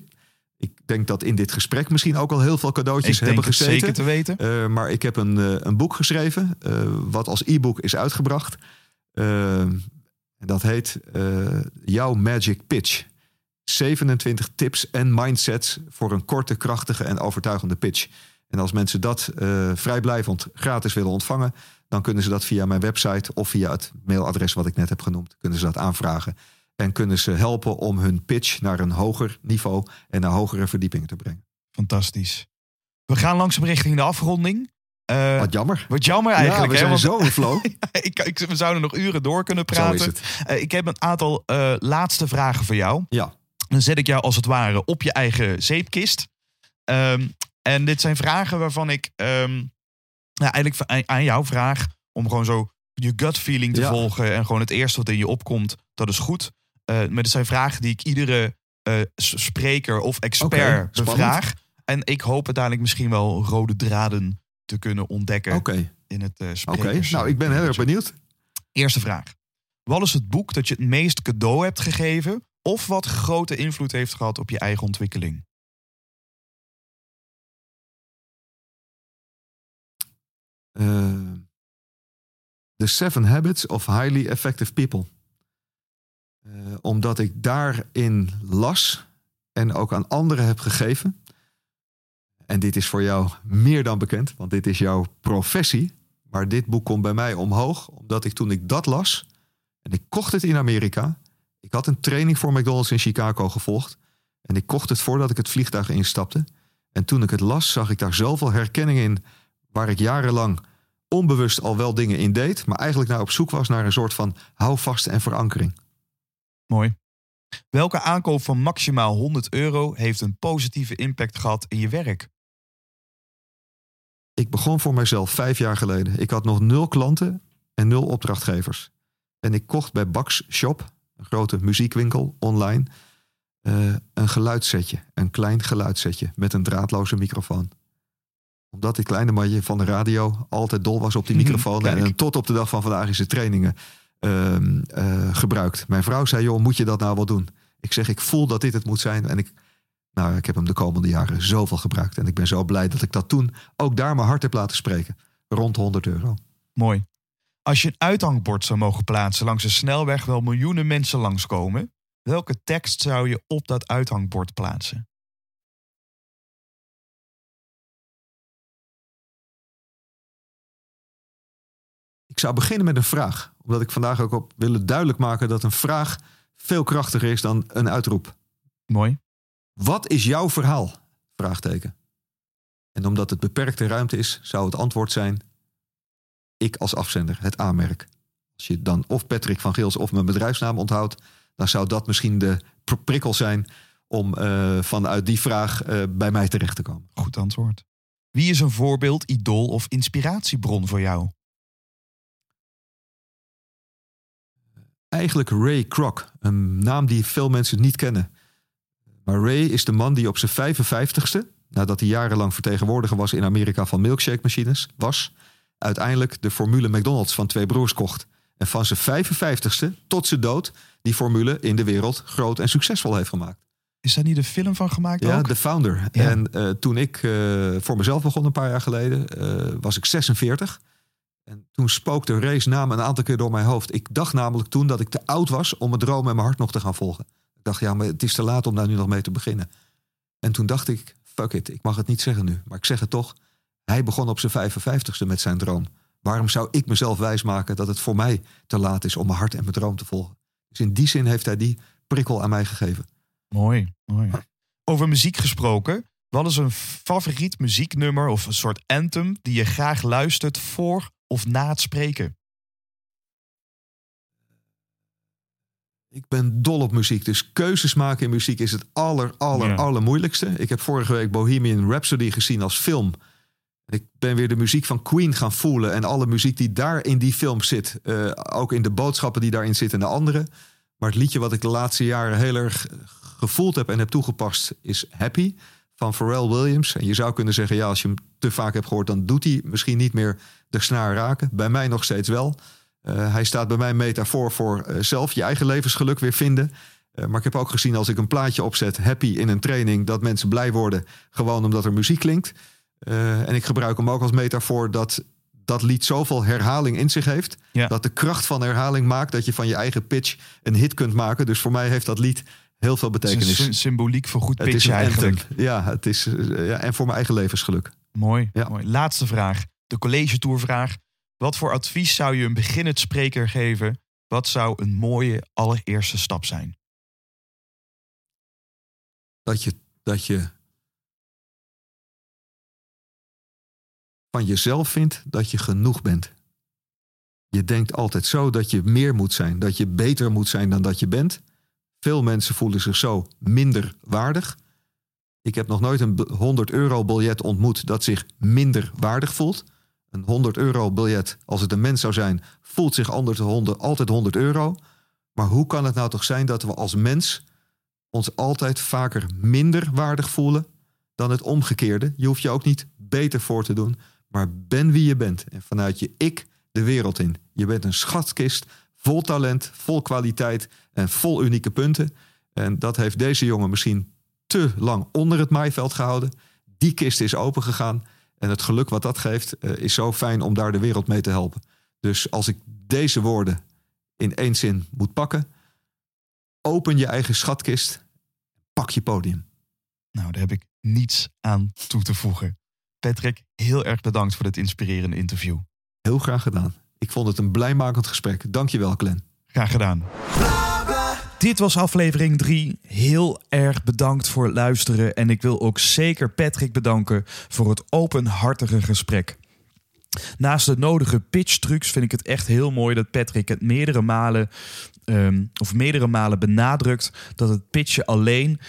Ik denk dat in dit gesprek misschien ook al heel veel cadeautjes
Ik
hebben gezeten.
zeker te weten.
Eh, maar ik heb een, een boek geschreven, wat als e-book is uitgebracht. En dat heet Jouw Magic Pitch. 27 tips en mindsets voor een korte, krachtige en overtuigende pitch. En als mensen dat eh, vrijblijvend gratis willen ontvangen, dan kunnen ze dat via mijn website of via het mailadres wat ik net heb genoemd, kunnen ze dat aanvragen. En kunnen ze helpen om hun pitch naar een hoger niveau en naar hogere verdiepingen te brengen.
Fantastisch. We gaan langzaam richting de afronding. Eh,
Wat jammer.
wat jammer
ja,
eigenlijk.
we
hè,
zijn
want
zo in flow. *laughs*
ik, ik, we zouden nog uren door kunnen
Zo
praten.
is het.
Eh, ik heb een aantal laatste vragen voor jou.
Ja.
Dan zet ik jou als het ware op je eigen zeepkist. Ehm, en dit zijn vragen waarvan ik ehm, nou, eigenlijk aan- jou vraag om gewoon zo je gut feeling te
Ja.
volgen en gewoon het eerste wat in je opkomt, dat is goed. Eh, maar het zijn vragen die ik iedere eh, spreker of expert bevraag. En ik hoop uiteindelijk misschien wel rode draden te kunnen ontdekken in het eh
oké. Nou, ik ben heel erg benieuwd.
Eerste vraag. Wat is het boek dat je het meest cadeau hebt gegeven... of wat grote invloed heeft gehad op je eigen ontwikkeling?
Eh, The Seven Habits of Highly Effective People. Eh, omdat ik daarin las en ook aan anderen heb gegeven. En dit is voor jou meer dan bekend, want dit is jouw professie. Maar dit boek komt bij mij omhoog, omdat ik toen ik dat las... en ik kocht het in Amerika. Ik had een training voor McDonald's in Chicago gevolgd. En ik kocht het voordat ik het vliegtuig instapte. En toen ik het las, zag ik daar zoveel herkenning in... waar ik jarenlang onbewust al wel dingen in deed... maar eigenlijk naar op zoek was naar een soort van houvast en verankering.
Mooi. Welke aankoop van maximaal 100 euro heeft een positieve impact gehad in je werk?
Ik begon voor mijzelf vijf jaar geleden. Ik had nog nul klanten en nul opdrachtgevers. En ik kocht bij Bax Shop, een grote muziekwinkel online, eh, een geluidssetje. Een klein geluidssetje met een draadloze microfoon. Omdat die kleine manje van de radio altijd dol was op die microfoon.
Kijk.
en tot op de dag van vandaag is het trainingen ehm, eh, gebruikt. Mijn vrouw zei, joh, moet je dat nou wel doen? Ik zeg, ik voel dat dit het moet zijn. En ik, nou, ik heb hem de komende jaren zoveel gebruikt. En ik ben zo blij dat ik dat toen ook daar mijn hart heb laten spreken. Rond 100 euro.
Mooi. Als je een uithangbord zou mogen plaatsen langs een snelweg waar miljoenen mensen langskomen, welke tekst zou je op dat uithangbord plaatsen?
Ik zou beginnen met een vraag. Omdat ik vandaag ook op willen duidelijk maken dat een vraag veel krachtiger is dan een uitroep.
Mooi.
Wat is jouw verhaal? Vraagteken. En omdat het beperkte ruimte is, zou het antwoord zijn: ik als afzender, het aanmerk. Als je dan of Patrick van Geels of mijn bedrijfsnaam onthoudt, dan zou dat misschien de pr- prikkel zijn om eh, vanuit die vraag eh, bij mij terecht te komen.
Goed antwoord. Wie is een voorbeeld, idool of inspiratiebron voor jou?
Eigenlijk Ray Kroc, een naam die veel mensen niet kennen. Maar Ray is de man die op zijn 55ste, nadat hij jarenlang vertegenwoordiger was in Amerika van milkshake machines, was, uiteindelijk de formule McDonald's van twee broers kocht. En van zijn 55ste tot zijn dood die formule in de wereld groot en succesvol heeft gemaakt.
Is daar niet een film van gemaakt
Ja,
ook?
de founder.
Ja.
En eh, toen ik eh, voor mezelf begon een paar jaar geleden, eh, was ik 46. En toen spookte Ray's naam een aantal keer door mijn hoofd. Ik dacht namelijk toen dat ik te oud was om mijn droom en mijn hart nog te gaan volgen. Ik dacht, ja, maar het is te laat om daar nu nog mee te beginnen. En toen dacht ik, fuck it, ik mag het niet zeggen nu. Maar ik zeg het toch, hij begon op zijn 55ste met zijn droom. Waarom zou ik mezelf wijsmaken dat het voor mij te laat is om mijn hart en mijn droom te volgen? Dus in die zin heeft hij die prikkel aan mij gegeven.
Mooi, mooi. Over muziek gesproken. Wat is een favoriet muzieknummer of een soort anthem die je graag luistert voor of na het spreken?
Ik ben dol op muziek, dus keuzes maken in muziek is het aller, aller,
Ja.
allermoeilijkste. Ik heb vorige week Bohemian Rhapsody gezien als film. Ik ben weer de muziek van Queen gaan voelen en alle muziek die daar in die film zit. eh, ook in de boodschappen die daarin zitten en de andere. Maar het liedje wat ik de laatste jaren heel erg gevoeld heb en heb toegepast is Happy van Pharrell Williams. En je zou kunnen zeggen, ja, als je hem te vaak hebt gehoord, dan doet hij misschien niet meer de snaar raken. Bij mij nog steeds wel. Eh, hij staat bij mij metafoor voor eh, zelf je eigen levensgeluk weer vinden. Eh, maar ik heb ook gezien als ik een plaatje opzet, happy in een training, dat mensen blij worden, gewoon omdat er muziek klinkt. En ik gebruik hem ook als metafoor dat dat lied zoveel herhaling in zich heeft.
Ja.
Dat de kracht van herhaling maakt dat je van je eigen pitch een hit kunt maken. Dus voor mij heeft dat lied heel veel
Het is
betekenis.
een symboliek voor goed pitchen eigenlijk.
Ja, het is, eh, ja, en voor mijn eigen levensgeluk.
Mooi,
Ja.
mooi. Laatste vraag. De college tourvraag. Wat voor advies zou je een beginnend spreker geven? Wat zou een mooie allereerste stap zijn?
dat je, dat je van jezelf vindt dat je genoeg bent. Je denkt altijd zo dat je meer moet zijn, dat je beter moet zijn dan dat je bent. Veel mensen voelen zich zo minder waardig. Ik heb nog nooit een b- 100 euro biljet ontmoet dat zich minder waardig voelt. Een 100 euro biljet, als het een mens zou zijn, voelt zich anders 100 altijd 100 euro. Maar hoe kan het nou toch zijn dat we als mens ons altijd vaker minder waardig voelen dan het omgekeerde. Je hoeft je ook niet beter voor te doen, maar ben wie je bent. En vanuit je ik de wereld in. Je bent een schatkist vol talent, vol kwaliteit en vol unieke punten. En dat heeft deze jongen misschien te lang onder het maaiveld gehouden. Die kist is opengegaan. En het geluk wat dat geeft eh, is zo fijn om daar de wereld mee te helpen. Dus als ik deze woorden in één zin moet pakken. Open je eigen schatkist. Pak je podium.
Nou, daar heb ik niets aan toe te voegen. Patrick, heel erg bedankt voor dit inspirerende interview.
Heel graag gedaan. Ik vond het een blijmakend gesprek. Dankjewel, Glenn.
Graag gedaan. Dit was aflevering 3. Heel erg bedankt voor het luisteren. En ik wil ook zeker Patrick bedanken voor het openhartige gesprek. Naast de nodige pitchtrucs vind ik het echt heel mooi dat Patrick het meerdere malen, ehm, of meerdere malen benadrukt dat het pitchen alleen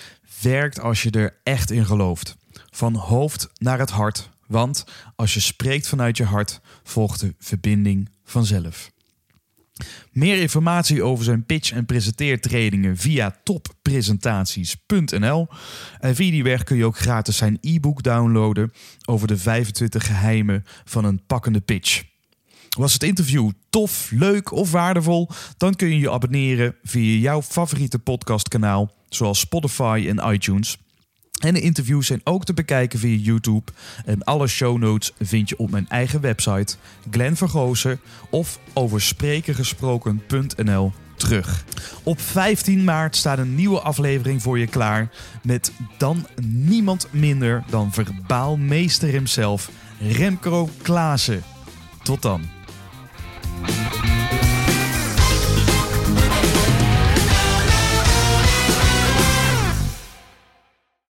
werkt als je er echt in gelooft. Van hoofd naar het hart. Want als je spreekt vanuit je hart, volgt de verbinding vanzelf. Meer informatie over zijn pitch- en presenteertrainingen via toppresentaties.nl. En via die weg kun je ook gratis zijn e-book downloaden over de 25 geheimen van een pakkende pitch. Was het interview tof, leuk of waardevol? Dan kun je je abonneren via jouw favoriete podcastkanaal, zoals Spotify en iTunes. En de interviews zijn ook te bekijken via YouTube. En alle show notes vind je op mijn eigen website Glenn of over sprekengesproken.nl terug. Op 15 maart staat een nieuwe aflevering voor je klaar met dan niemand minder dan verbaal meester hemzelf, Remco Klaassen. Tot dan.